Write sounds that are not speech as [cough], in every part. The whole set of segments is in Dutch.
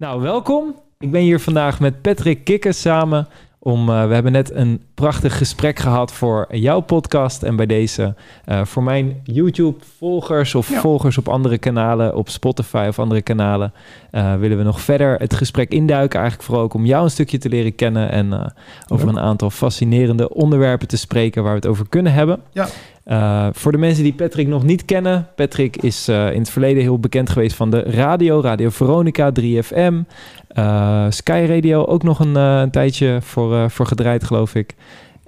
Nou, welkom. Ik ben hier vandaag met Patrick Kikkers samen. Om, uh, we hebben net een prachtig gesprek gehad voor jouw podcast. En bij deze uh, voor mijn YouTube-volgers of ja. volgers op andere kanalen, op Spotify of andere kanalen, uh, willen we nog verder het gesprek induiken. Eigenlijk vooral ook om jou een stukje te leren kennen en over een aantal fascinerende onderwerpen te spreken waar we het over kunnen hebben. Ja. Uh, voor de mensen die Patrick nog niet kennen, Patrick is uh, in het verleden heel bekend geweest van de radio, Radio Veronica, 3FM, uh, Sky Radio ook nog een, een tijdje voor, voor gedraaid, geloof ik.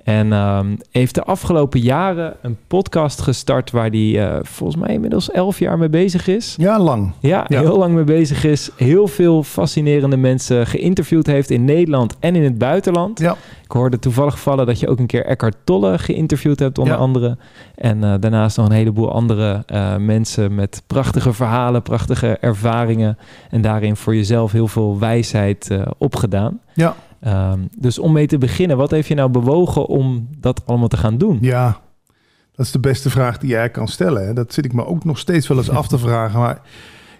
En um, heeft de afgelopen jaren een podcast gestart waar hij uh, volgens mij inmiddels elf jaar mee bezig is. Ja, lang. Ja, ja, heel lang mee bezig is. Heel veel fascinerende mensen geïnterviewd heeft in Nederland en in het buitenland. Ja. Ik hoorde toevallig vallen dat je ook een keer Eckhart Tolle geïnterviewd hebt, onder ja. andere. En uh, daarnaast nog een heleboel andere uh, mensen met prachtige verhalen, prachtige ervaringen. En daarin voor jezelf heel veel wijsheid opgedaan. Ja. Um, dus om mee te beginnen, wat heeft je nou bewogen om dat allemaal te gaan doen? Ja, dat is de beste vraag die jij kan stellen. Hè? Dat zit ik me ook nog steeds wel eens [laughs] af te vragen. Maar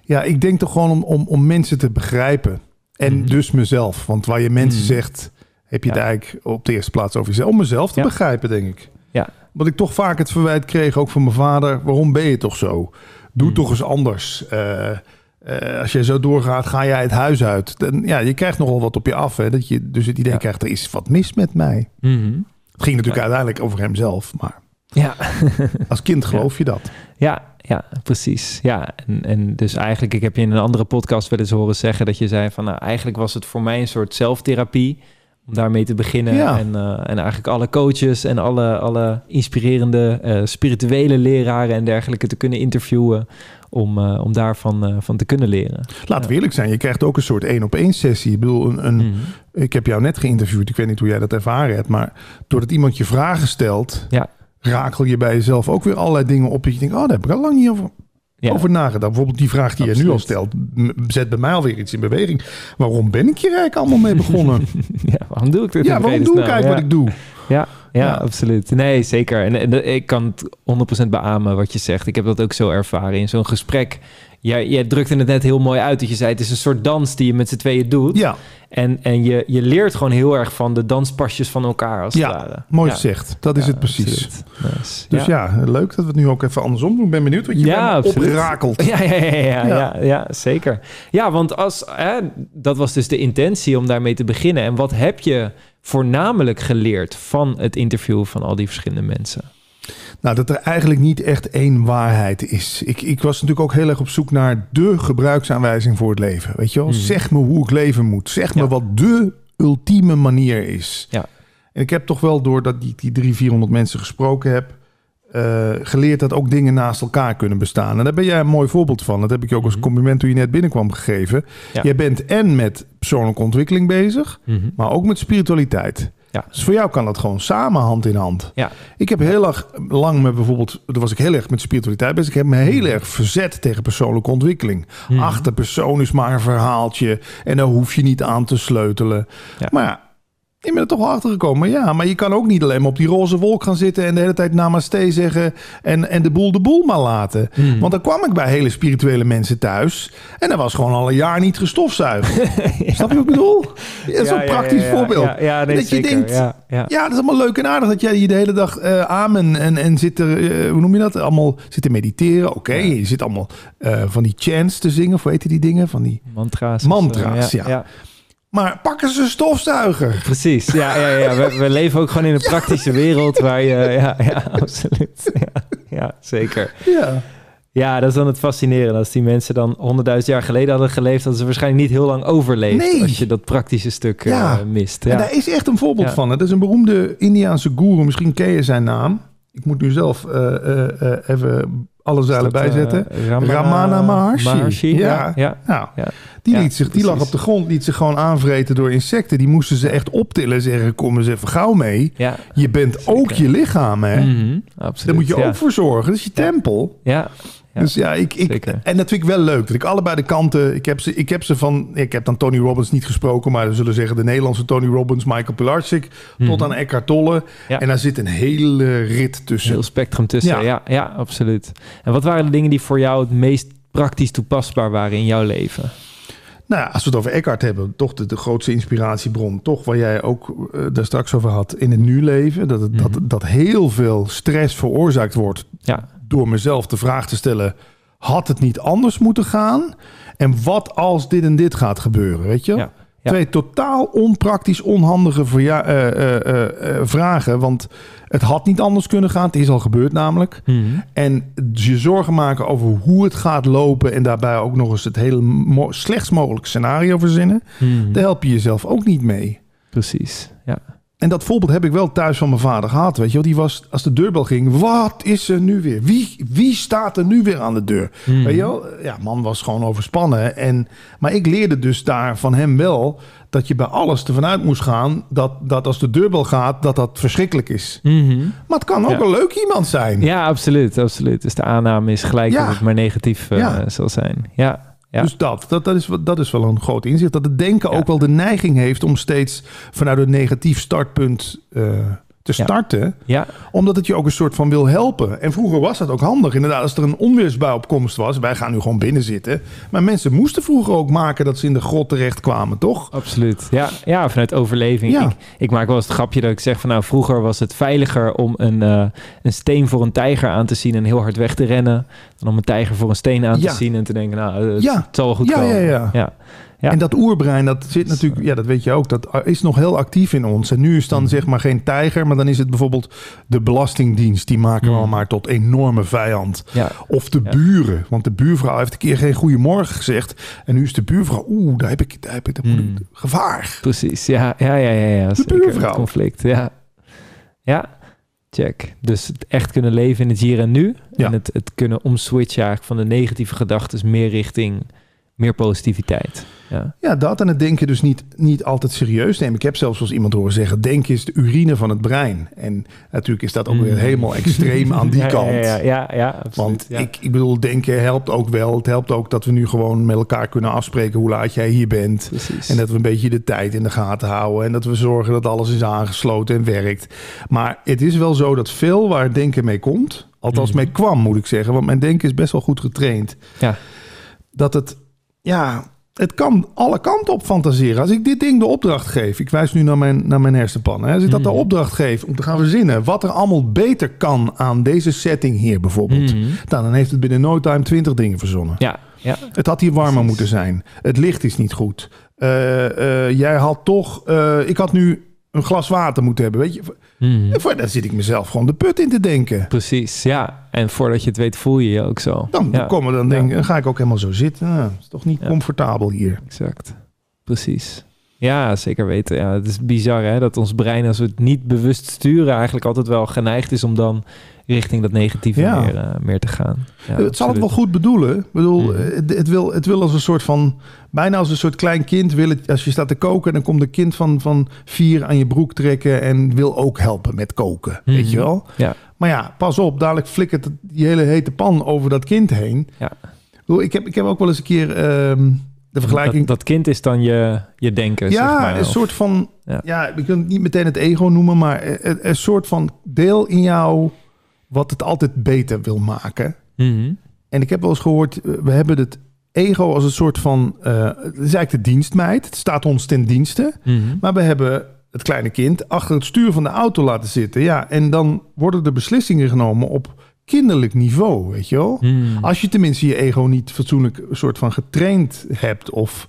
ja, ik denk toch gewoon om, om, om mensen te begrijpen. En mm. dus mezelf. Want waar je mensen mm. zegt, heb je ja. het eigenlijk op de eerste plaats over jezelf. Om mezelf te ja. begrijpen, denk ik. Ja. Wat ik toch vaak het verwijt kreeg, ook van mijn vader. Waarom ben je toch zo? Doe mm. toch eens anders. Uh, uh, als je zo doorgaat, ga jij het huis uit. Dan, ja, je krijgt nogal wat op je af. Hè? Dat je dus het idee ja. krijgt, er is wat mis met mij. Mm -hmm. Het ging natuurlijk ja. uiteindelijk over hemzelf. Maar ja. [laughs] als kind geloof je dat. Ja, ja, precies. Ja, en, en dus eigenlijk, ik heb je in een andere podcast wel eens horen zeggen dat je zei van, nou, eigenlijk was het voor mij een soort zelftherapie om daarmee te beginnen. Ja. En, uh, en eigenlijk alle coaches en alle, alle inspirerende uh, spirituele leraren en dergelijke te kunnen interviewen. Om, uh, om daarvan van te kunnen leren. Laten we eerlijk zijn, je krijgt ook een soort één op één sessie. Ik bedoel, een, een, mm. ik heb jou net geïnterviewd. Ik weet niet hoe jij dat ervaren hebt. Maar doordat iemand je vragen stelt, ja. rakel je bij jezelf ook weer allerlei dingen op. Dat je denkt, oh, daar heb ik al lang niet over ja. over nagedacht. Bijvoorbeeld die vraag die je nu al stelt, zet bij mij alweer iets in beweging. Waarom ben ik hier eigenlijk allemaal mee begonnen? [laughs] ja, waarom doe ik dit? Ja, waarom doe ik eigenlijk wat ik doe? Ja, ja, absoluut. Nee, zeker. En, en ik kan het 100% beamen wat je zegt. Ik heb dat ook zo ervaren in zo'n gesprek. Jij, jij drukte het net heel mooi uit. Dat je zei, het is een soort dans die je met z'n tweeën doet. Ja. En, en je, je leert gewoon heel erg van de danspasjes van elkaar als ja, het ware. mooi ja. gezegd. Dat is ja, het precies. Nice. Dus ja. leuk dat we het nu ook even andersom doen. Ik ben benieuwd wat je ja, opgerakeld. [laughs] Ja, ja, ja, ja, ja, zeker. Ja, want als, hè, dat was dus de intentie om daarmee te beginnen. En wat heb je voornamelijk geleerd van het interview van al die verschillende mensen? Nou, dat er eigenlijk niet echt één waarheid is. Ik, ik was natuurlijk ook heel erg op zoek naar de gebruiksaanwijzing voor het leven. Weet je wel? Hmm. Zeg me hoe ik leven moet. Zeg me wat de ultieme manier is. Ja. En ik heb toch wel, doordat ik die, die 300, 400 mensen gesproken heb... eh, geleerd dat ook dingen naast elkaar kunnen bestaan. En daar ben jij een mooi voorbeeld van. Dat heb ik je ook als Mhm. compliment toen je net binnenkwam gegeven. Ja. Jij bent en met persoonlijke ontwikkeling bezig... Mhm. maar ook met spiritualiteit. Ja. Dus voor jou kan dat gewoon samen hand in hand. Ja. Ik heb heel erg lang met bijvoorbeeld, daar was ik heel erg met spiritualiteit bezig. Ik heb me heel erg verzet tegen persoonlijke ontwikkeling. Mhm. Ach, de persoon is maar een verhaaltje en daar hoef je niet aan te sleutelen. Ja. Maar ja, ik ben er toch wel achter gekomen. Ja, maar je kan ook niet alleen maar op die roze wolk gaan zitten en de hele tijd namaste zeggen en, en de boel de boel maar laten. Mhm. Want dan kwam ik bij hele spirituele mensen thuis en dat was gewoon al een jaar niet gestofzuigd. [laughs] Snap je wat ik bedoel? Dat is Ja, een ja, praktisch ja, ja. voorbeeld. Ja, ja, nee, dat je denkt, Ja, ja. ja, dat is allemaal leuk en aardig dat jij je de hele dag eh amen en, en zit er, eh, hoe noem je dat? Allemaal zit te mediteren. Oké, Ja. je zit allemaal eh, van die chants te zingen, of hoe heet die dingen? Van die... Mantra's. Mantra's, ja. Maar pakken ze een stofzuiger. Precies, ja, ja, ja. We, we leven ook gewoon in een praktische wereld waar je, ja, ja, absoluut. Ja, ja, zeker. Ja. Ja, dat is dan het fascinerende. Als die mensen dan honderdduizend jaar geleden hadden geleefd, hadden ze waarschijnlijk niet heel lang overleefd. Nee. Als je dat praktische stuk eh, Ja. mist. En Ja. daar is echt een voorbeeld van. Het is een beroemde Indiaanse guru. Misschien ken je zijn naam. Ik moet nu zelf eh, eh, even alle zeilen Dat, eh, bijzetten. Ramana, Ramana Maharshi. Maharshi, Ja. ja. ja. Ja. die, liet zich, die lag op de grond, liet zich gewoon aanvreten door insecten. Die moesten ze echt optillen en zeggen, kom eens even gauw mee. Je bent Zeker. ook je lichaam, hè? Mhm, absoluut. Daar moet je ook voor zorgen. Dat is je tempel. Ja, Ja, dus ja, ik, ik, en dat vind ik wel leuk. Dat ik allebei de kanten. Ik heb ze, ik heb ze van. Ik heb dan Tony Robbins niet gesproken, maar we zullen zeggen de Nederlandse Tony Robbins, Michael Pilarczyk, tot Mhm. aan Eckhart Tolle. Ja. En daar zit een hele rit tussen. heel spectrum tussen. Ja. Ja. Ja, absoluut. En wat waren de dingen die voor jou het meest praktisch toepasbaar waren in jouw leven? Nou als we het over Eckhart hebben, toch de, de grootste inspiratiebron. Toch waar jij ook uh, daar straks over had in het nu leven. Dat, het, dat, Mhm. dat heel veel stress veroorzaakt wordt Ja, door mezelf de vraag te stellen: had het niet anders moeten gaan? En wat als dit en dit gaat gebeuren? Weet je? Ja, ja. Twee totaal onpraktisch, onhandige verja- eh, eh, eh, vragen. Want het had niet anders kunnen gaan. Het is al gebeurd namelijk. Mhm. En je zorgen maken over hoe het gaat lopen. En daarbij ook nog eens het hele mo- slechtst mogelijke scenario verzinnen. Mhm. Daar help je jezelf ook niet mee. precies. Ja. En dat voorbeeld heb ik wel thuis van mijn vader gehad. Weet je wel, die was, als de deurbel ging, wat is er nu weer? Wie, wie staat er nu weer aan de deur? Mhm. Weet je wel, ja, man was gewoon overspannen. En, maar ik leerde dus daar van hem wel dat je bij alles ervan uit moest gaan dat, dat als de deurbel gaat, dat dat verschrikkelijk is. Mhm. Maar het kan ook Ja. een leuk iemand zijn. Ja, absoluut, absoluut. Dus de aanname is gelijk Ja. dat het maar negatief eh, Ja. zal zijn. Ja, ja. Dus dat, dat, dat, is, wel- dat is wel een groot inzicht. Dat het denken Ja. ook wel de neiging heeft om steeds vanuit een negatief startpunt eh, te starten. ja. Omdat het je ook een soort van wil helpen. En vroeger was dat ook handig. Inderdaad, als er een onweersbui op komst was. Wij gaan nu gewoon binnen zitten. Maar mensen moesten vroeger ook maken dat ze in de grot terecht kwamen, toch? Absoluut. Ja, ja vanuit overleving. Ja. Ik, ik maak wel eens het grapje dat ik zeg van nou, vroeger was het veiliger om een, eh, een steen voor een tijger aan te zien en heel hard weg te rennen. Dan om een tijger voor een steen aan Ja. te zien en te denken, nou, het, Ja. het zal wel goed Ja, komen. ja, ja. ja. Ja. En dat oerbrein, dat zit natuurlijk, ja, dat weet je ook, dat is nog heel actief in ons. En nu is dan Mhm. zeg maar geen tijger, maar dan is het bijvoorbeeld de Belastingdienst. Die maken we Mhm. al maar tot enorme vijand. Ja. Of de Ja. buren. Want de buurvrouw heeft een keer geen goedemorgen gezegd. En nu is de buurvrouw, oeh, daar heb ik, daar heb ik, daar Mhm. gevaar. Precies, ja, ja, ja, ja, ja zeker. buurvrouw. Conflict, ja. Ja, check. Dus het echt kunnen leven in het hier en nu. En het, het kunnen omswitchen eigenlijk van de negatieve gedachten meer richting meer positiviteit. Ja. Ja, dat en het denken dus niet, niet altijd serieus nemen. Ik heb zelfs als iemand horen zeggen, denken is de urine van het brein. En natuurlijk is dat ook weer Mm. helemaal extreem aan die [laughs] Ja, kant. Ja, ja, ja, absoluut. Want ik, ik bedoel, denken helpt ook wel. Het helpt ook dat we nu gewoon met elkaar kunnen afspreken hoe laat jij hier bent. Precies. En dat we een beetje de tijd in de gaten houden. En dat we zorgen dat alles is aangesloten en werkt. Maar het is wel zo dat veel waar het denken mee komt. Althans Mhm. mee kwam, moet ik zeggen. Want mijn denken is best wel goed getraind. Ja. Dat het, ja, het kan alle kanten op fantaseren. Als ik dit ding de opdracht geef. Ik wijs nu naar mijn, naar mijn hersenpan. Hè. Als ik dat de Mhm. opdracht geef om te gaan verzinnen. Wat er allemaal beter kan aan deze setting hier bijvoorbeeld. Mhm. Nou, dan heeft het binnen no time 20 dingen verzonnen. Ja, ja. Het had hier warmer moeten zijn. Het licht is niet goed. Eh, eh, jij had toch... eh, ik had nu een glas water moeten hebben. Weet je, Mhm. En voor, daar zit ik mezelf gewoon de put in te denken. Precies, ja. En voordat je het weet voel je je ook zo. Dan, ja, komen, dan, denk, dan ga ik ook helemaal zo zitten. Nou, het is toch niet Ja. comfortabel hier. exact. Precies. Ja, zeker weten. Ja, het is bizar hè, dat ons brein, als we het niet bewust sturen, eigenlijk altijd wel geneigd is om dan richting dat negatieve Ja. meer, eh, meer te gaan. Ja, het zal het wel goed bedoelen. Ik bedoel, Mhm. het, het wil, het wil als een soort van... Bijna als een soort klein kind. Wil het, als je staat te koken, dan komt een kind van, van vier aan je broek trekken... en wil ook helpen met koken. Weet je wel? Ja. Maar ja, pas op. Dadelijk flikkert het- die hele hete pan over dat kind heen. Ja. Ik, heb, ik heb ook wel eens een keer ehm, de vergelijking... Dat, dat kind is dan je, je denken, zeg ja, maar. een Of- soort van... Ja. Ja. ik wil het niet meteen het ego noemen... maar een, een soort van deel in jou... wat het altijd beter wil maken. Mhm. En ik heb wel eens gehoord... eh, we hebben het ego als een soort van... eh, het is eigenlijk de dienstmeid. Het staat ons ten dienste. Mhm. Maar we hebben het kleine kind achter het stuur van de auto laten zitten. Ja, en dan worden er beslissingen genomen op kinderlijk niveau, weet je wel? Mhm. Als je tenminste je ego niet fatsoenlijk soort van getraind hebt. Of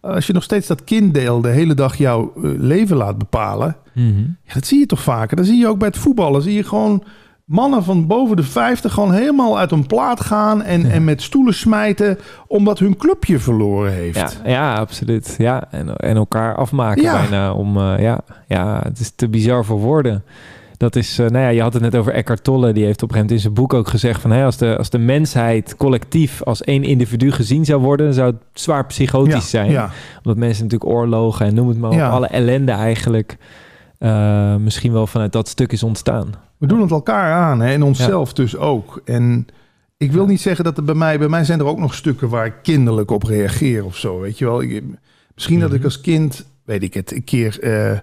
als je nog steeds dat kinddeel de hele dag jouw eh, leven laat bepalen. Mhm. Ja, dat zie je toch vaker. Dat zie je ook bij het voetballen. Zie je gewoon mannen van boven de 50 gewoon helemaal uit een plaat gaan. En, Ja. en met stoelen smijten omdat hun clubje verloren heeft. Ja, ja, absoluut. Ja, en, en elkaar afmaken Ja. bijna om... eh, ja, ja, het is te bizar voor woorden. Dat is, eh, nou ja, je had het net over Eckhart Tolle. Die heeft op een gegeven moment in zijn boek ook gezegd van... Hè, als, de, als de mensheid collectief als één individu gezien zou worden... dan zou het zwaar psychotisch Ja, zijn. Ja, Omdat mensen natuurlijk oorlogen en noem het maar op. Ja. Alle ellende eigenlijk eh, misschien wel vanuit dat stuk is ontstaan. We doen het elkaar aan hè, en onszelf dus ook. En ik wil niet zeggen dat er bij mij... Bij mij zijn er ook nog stukken waar ik kinderlijk op reageer of zo. Weet je wel? Ik, misschien dat Mhm. ik als kind, weet ik het, een keer... eh,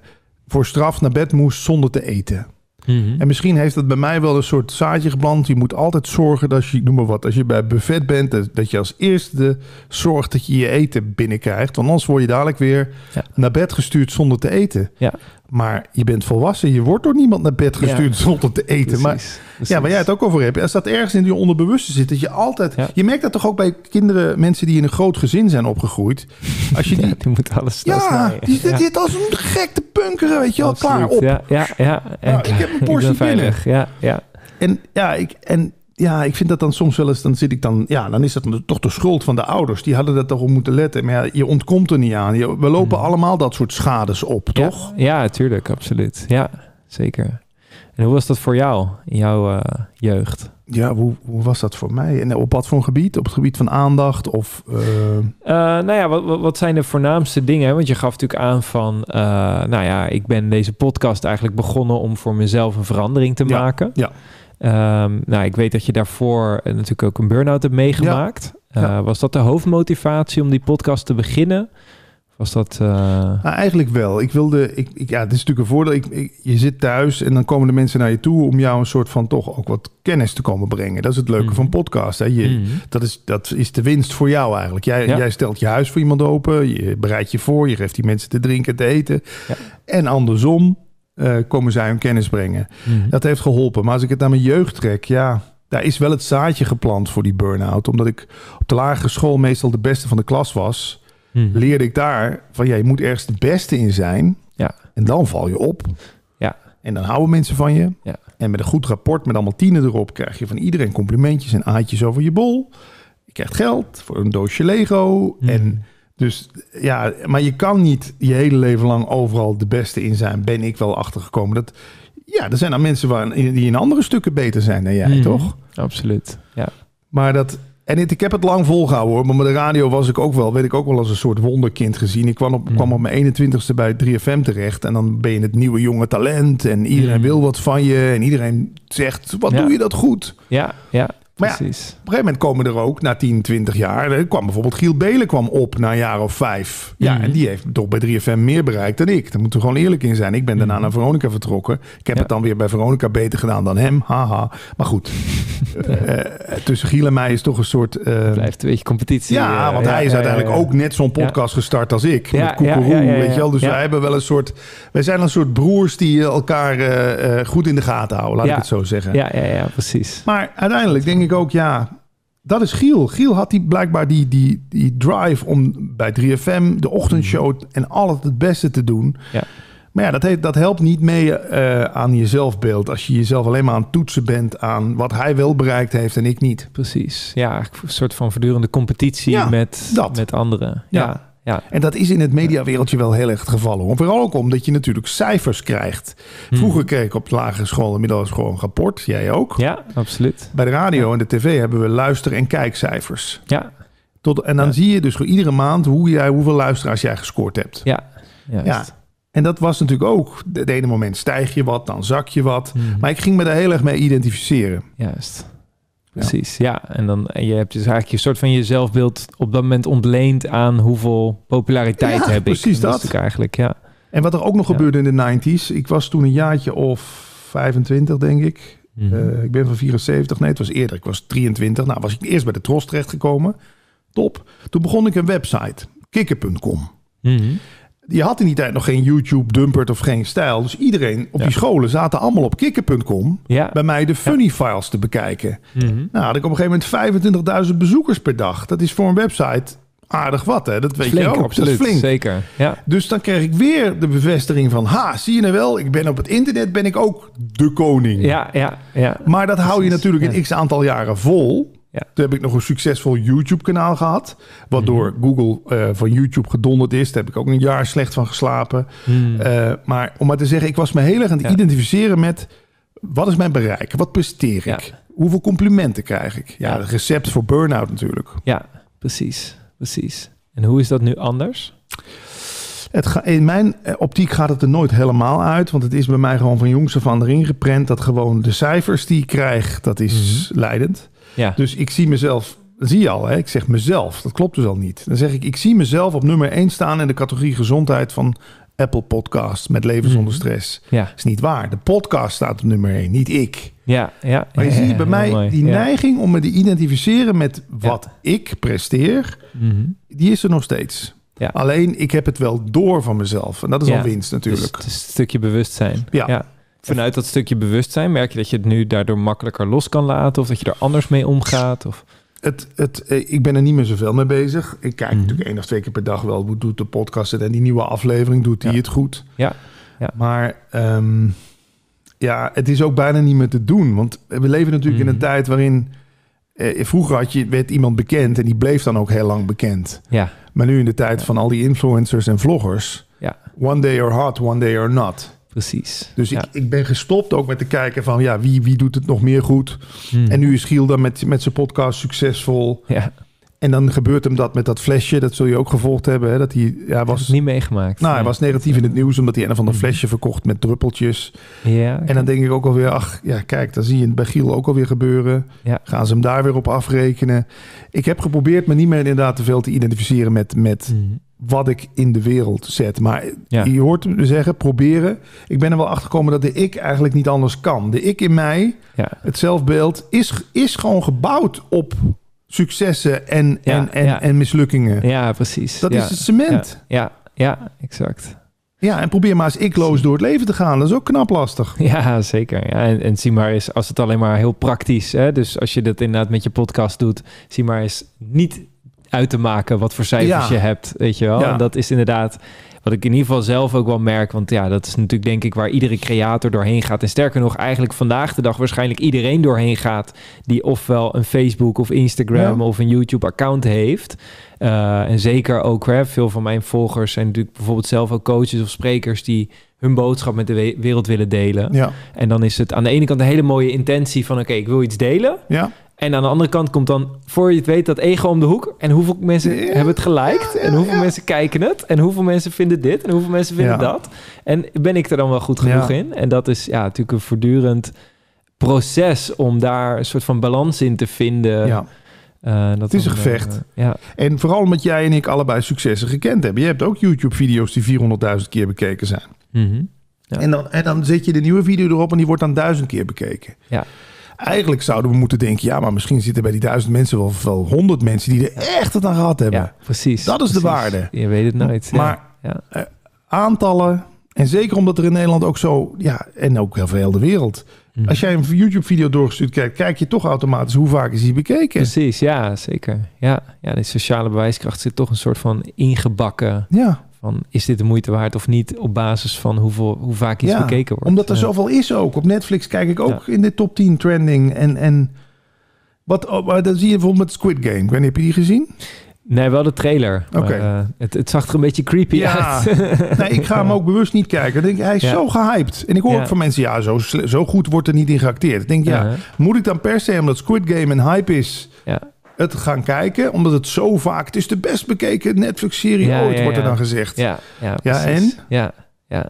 voor straf naar bed moest zonder te eten. Mhm. En misschien heeft dat bij mij wel een soort zaadje geplant. Je moet altijd zorgen dat je, noem maar wat, als je bij buffet bent, dat, dat je als eerste zorgt dat je je eten binnenkrijgt. Want anders word je dadelijk weer Ja. naar bed gestuurd zonder te eten. Ja. Maar je bent volwassen, je wordt door niemand naar bed gestuurd zonder te eten. Maar Precies, ja, waar jij het ook over hebt. Als dat ergens in je onderbewuste zit, dat je altijd... Ja. Je merkt dat toch ook bij kinderen, mensen die in een groot gezin zijn opgegroeid. Als je [laughs] die... Ja, die moet alles Ja, die zit als een gek te punkeren, weet je wel. Klaar, op. Ja, ja, ja. En Ja, ik heb een portie veilig. Ja, ja. En ja, ik, en ja, ik vind dat dan soms wel eens, dan zit ik dan, ja, dan is dat toch de schuld van de ouders. Die hadden dat toch op moeten letten. Maar ja, je ontkomt er niet aan. Je- we lopen allemaal dat soort schades op, toch? Hmm. Ja, tuurlijk, absoluut. Ja, zeker. En hoe was dat voor jou in jouw eh, jeugd? Ja, hoe, hoe was dat voor mij? En op wat voor een gebied? Op het gebied van aandacht of... eh, Eh, nou ja, wat, wat- zijn de voornaamste dingen? Want je gaf natuurlijk aan van, eh, nou ja, ik ben deze podcast eigenlijk begonnen om voor mezelf een verandering te Ja, maken. ja. Ehm, nou, ik weet dat je daarvoor eh, natuurlijk ook een burn-out hebt meegemaakt. Ja. Eh, was dat de hoofdmotivatie om die podcast te beginnen? Was dat... eh, Nou, eigenlijk wel. Ik wilde, ik, ik, ja, het is natuurlijk een voordeel. Ik, je zit thuis en dan komen de mensen naar je toe om jou een soort van toch ook wat kennis te komen brengen. Dat is het leuke Mhm. van podcast. Hè. Je, mhm. dat, is, dat is de winst voor jou eigenlijk. Jij, Ja. jij stelt je huis voor iemand open, je bereidt je voor, je geeft die mensen te drinken, te eten. Ja. En andersom eh, komen zij hun kennis brengen. Mhm. Dat heeft geholpen. Maar als ik het naar mijn jeugd trek, ja, daar is wel het zaadje geplant voor die burn-out. Omdat ik op de lagere school meestal de beste van de klas was, Mhm. leerde ik daar van ja, je moet ergens de beste in zijn. Ja. En dan val je op. Ja. En dan houden mensen van je. Ja. En met een goed rapport met allemaal tienen erop krijg je van iedereen complimentjes en aatjes over je bol. Je krijgt geld voor een doosje Lego. Mhm. En dus ja, maar je kan niet je hele leven lang overal de beste in zijn. Ben ik wel achtergekomen. Dat, ja, er zijn dan mensen waar, die in andere stukken beter zijn dan jij, Mhm. toch? Absoluut, ja. Maar dat. En het, ik heb het lang volgehouden hoor. Maar met de radio was ik ook wel, weet ik ook wel als een soort wonderkind gezien. Ik kwam op, Mm. kwam op mijn 21ste bij 3FM terecht. En dan ben je het nieuwe jonge talent. En iedereen Mm. wil wat van je. En iedereen zegt, wat Ja. doe je dat goed? Ja, ja, Maar ja, precies. Op een gegeven moment komen er ook, na 10, 20 jaar... Er kwam bijvoorbeeld Giel Belen kwam op na een jaar of vijf. Ja, Mhm. en die heeft toch bij 3FM meer bereikt dan ik. Daar moeten we gewoon eerlijk in zijn. Ik ben daarna Mhm. naar Veronica vertrokken. Ik heb Ja. het dan weer bij Veronica beter gedaan dan hem. Haha. Maar goed, [laughs] eh, eh, tussen Giel en mij is toch een soort... eh, Blijft een beetje competitie. ja, want hij is uiteindelijk ook net zo'n podcast gestart als ik. Ja, met Koekeroe, ja, ja, ja, weet je wel. Dus wij hebben wel een soort... Wij zijn een soort broers die elkaar goed in de gaten houden. Laat ik het zo zeggen. Ja, ja, ja, precies. Maar uiteindelijk denk ik ook, ja, dat is Giel. Giel had die blijkbaar die, die, die drive om bij 3FM, de ochtendshow en altijd het beste te doen. Ja. Maar ja, dat, heeft, dat helpt niet mee eh, aan je zelfbeeld. Als je jezelf alleen maar aan het toetsen bent aan wat hij wel bereikt heeft en ik niet. Precies. Ja, een soort van voortdurende competitie Ja, met, dat. met anderen. Ja. Ja, ja. En dat is in het mediawereldje wel heel erg het geval. hoor. Vooral ook omdat je natuurlijk cijfers krijgt. Vroeger kreeg ik op de lagere school inmiddels gewoon een rapport. Jij ook. Ja, absoluut. Bij de radio en de tv hebben we luister- en kijkcijfers. Ja, Tot, en dan Ja. zie je dus voor iedere maand hoe jij, hoeveel luisteraars jij gescoord hebt. ja. Juist. Ja. En dat was natuurlijk ook. De ene moment stijg je wat, dan zak je wat. Mhm. Maar ik ging me daar heel erg mee identificeren. Juist. Precies, ja. En, dan, en je hebt dus eigenlijk je soort van je zelfbeeld op dat moment ontleend aan hoeveel populariteit heb ik. precies En is dat. eigenlijk, ja. En wat er ook nog gebeurde in de 90s. Ik was toen een jaartje of 25, denk ik. Mhm. Eh, ik ben van 74. Nee, het was eerder. Ik was 23. Nou, was ik eerst bij de Tros terechtgekomen. Top. Toen begon ik een website. Kikker.com. Mhm. Je had in die tijd nog geen YouTube, Dumpert of geen stijl. Dus iedereen op Ja. die scholen zaten allemaal op kikker.com. Ja. bij mij de funny files te bekijken. Mhm. Nou, had ik op een gegeven moment 25.000 bezoekers per dag. Dat is voor een website aardig wat, hè? Dat weet Flink, je ook. absoluut. Dat is flink. Zeker, ja. Dus dan kreeg ik weer de bevestiging van... ha, zie je nou wel, ik ben op het internet ben ik ook de koning. Ja, ja, ja. Maar dat hou je natuurlijk een x aantal jaren vol. Ja. Toen heb ik nog een succesvol YouTube-kanaal gehad. Waardoor Mhm. Google eh, van YouTube gedonderd is. Daar heb ik ook een jaar slecht van geslapen. Mhm. Eh, maar om maar te zeggen, ik was me heel erg aan het Ja. identificeren met... wat is mijn bereik? Wat presteer Ja. ik? Hoeveel complimenten krijg ik? Ja, Ja. het recept voor burn-out natuurlijk. Ja, precies, precies. En hoe is dat nu anders? Het ga, in mijn eh, optiek gaat het er nooit helemaal uit. Want het is bij mij gewoon van jongs af aan erin geprent... dat gewoon de cijfers die ik krijg, dat is Mhm. leidend. Ja, Dus ik zie mezelf, zie je al, hè? ik zeg mezelf, dat klopt dus al niet. Dan zeg ik, ik zie mezelf op nummer 1 staan in de categorie gezondheid van Apple Podcast met Leven zonder Mhm. stress. Ja, is niet waar. De podcast staat op nummer 1, niet ik. ja, ja. Maar je ja, ziet ja, bij mij mooi. die neiging om me te identificeren met wat ik presteer, Mhm. die is er nog steeds. Ja. Alleen ik heb het wel door van mezelf. En dat is al winst natuurlijk. Dus het is een stukje bewustzijn. Ja. Vanuit dat stukje bewustzijn merk je dat je het nu daardoor makkelijker los kan laten... of dat je er anders mee omgaat. Of... Het, het, eh, ik ben er niet meer zoveel mee bezig. Ik kijk Mhm. natuurlijk één of twee keer per dag wel hoe doet de podcast het. En die nieuwe aflevering doet hij Ja. het goed. Ja, ja. Maar ehm, ja, het is ook bijna niet meer te doen. Want we leven natuurlijk in een Mhm. tijd waarin... eh, vroeger had je, werd iemand bekend en die bleef dan ook heel lang bekend. Ja, Maar nu in de tijd van al die influencers en vloggers... Ja. One day you're hot, one day you're not. Precies. Dus ja. ik, ik ben gestopt ook met te kijken van... ja, wie, wie doet het nog meer goed? Mhm. En nu is Giel dan met, met zijn podcast succesvol... Ja, En dan gebeurt hem dat met dat flesje. Dat zul je ook gevolgd hebben. Hè? Dat hij, ja, was niet meegemaakt. nou, hij was negatief in het nieuws omdat hij een of ander Mhm. flesje verkocht met druppeltjes. Ja, En dan denk ik ook alweer, ach ja, kijk, dan zie je het bij Giel ook alweer gebeuren. Ja. Gaan ze hem daar weer op afrekenen? Ik heb geprobeerd me niet meer inderdaad te veel te identificeren met, met Mhm. wat ik in de wereld zet. Maar Ja. je hoort me zeggen, proberen. Ik ben er wel achter gekomen dat de ik eigenlijk niet anders kan. De ik in mij, het zelfbeeld, is, is gewoon gebouwd op successen en, Ja, en, en, ja. en mislukkingen. ja, precies. Dat ja. is het cement. Ja, ja, exact. Ja. en probeer maar eens ikloos door het leven te gaan. Dat is ook knap lastig. [laughs] Ja, zeker. Ja, en, en zie maar eens, als het alleen maar heel praktisch... Hè, dus als je dat inderdaad met je podcast doet... zie maar eens niet uit te maken wat voor cijfers je hebt, weet je wel. En dat is inderdaad wat ik in ieder geval zelf ook wel merk. Want ja, dat is natuurlijk denk ik waar iedere creator doorheen gaat. En sterker nog, eigenlijk vandaag de dag waarschijnlijk iedereen doorheen gaat... die ofwel een Facebook of Instagram Ja. of een YouTube-account heeft... Uh, en zeker ook, hè, veel van mijn volgers zijn natuurlijk bijvoorbeeld zelf ook coaches of sprekers die hun boodschap met de we- wereld willen delen. Ja, En dan is het aan de ene kant een hele mooie intentie van oké, ik wil iets delen. ja. En aan de andere kant komt dan, voor je het weet, dat ego om de hoek. En hoeveel mensen Ja, hebben het geliked? en hoeveel mensen kijken het? En hoeveel mensen vinden dit? En hoeveel mensen vinden dat? En ben ik er dan wel goed genoeg in? En dat is ja, natuurlijk een voortdurend proces om daar een soort van balans in te vinden. ja. Eh, dat Het is een gevecht. eh, ja. En vooral omdat jij en ik allebei successen gekend hebben. Je hebt ook YouTube-video's die 400.000 keer bekeken zijn. Ja. En, dan, en dan zet je de nieuwe video erop en die wordt dan duizend keer bekeken. Ja. Eigenlijk zouden we moeten denken, ja, maar misschien zitten bij die duizend mensen wel, wel honderd mensen die er echt het aan gehad hebben. ja, precies. Dat is de waarde. Je weet het nooit. Maar ja. eh, aantallen, en zeker omdat er in Nederland ook zo, ja, en ook heel veel de wereld. Mhm. Als jij een YouTube-video doorgestuurd kijkt, kijk je toch automatisch hoe vaak is die bekeken. Precies, ja, zeker. Ja, ja, de sociale bewijskracht zit toch een soort van ingebakken Ja, van is dit de moeite waard of niet op basis van hoeveel, hoe vaak iets Ja, bekeken wordt. omdat er Ja. zoveel is ook. Op Netflix kijk ik ook in de top 10 trending. En, en wat, oh, maar dan zie je bijvoorbeeld met Squid Game. Ik weet niet, heb je die gezien? Nee, wel de trailer. maar, Oké. eh, het, het zag er een beetje creepy Ja. uit. [laughs] Nee, ik ga hem ook bewust niet kijken. Denk hij is Ja. zo gehyped. En ik hoor Ja. ook van mensen, ja, zo, zo goed wordt er niet in geacteerd. Ik denk, ja, moet ik dan per se, omdat Squid Game een hype is. Het gaan kijken? Omdat het zo vaak, het is de best bekeken Netflix-serie ooit, wordt er dan gezegd. Ja, ja, Ja, en? Ja, ja.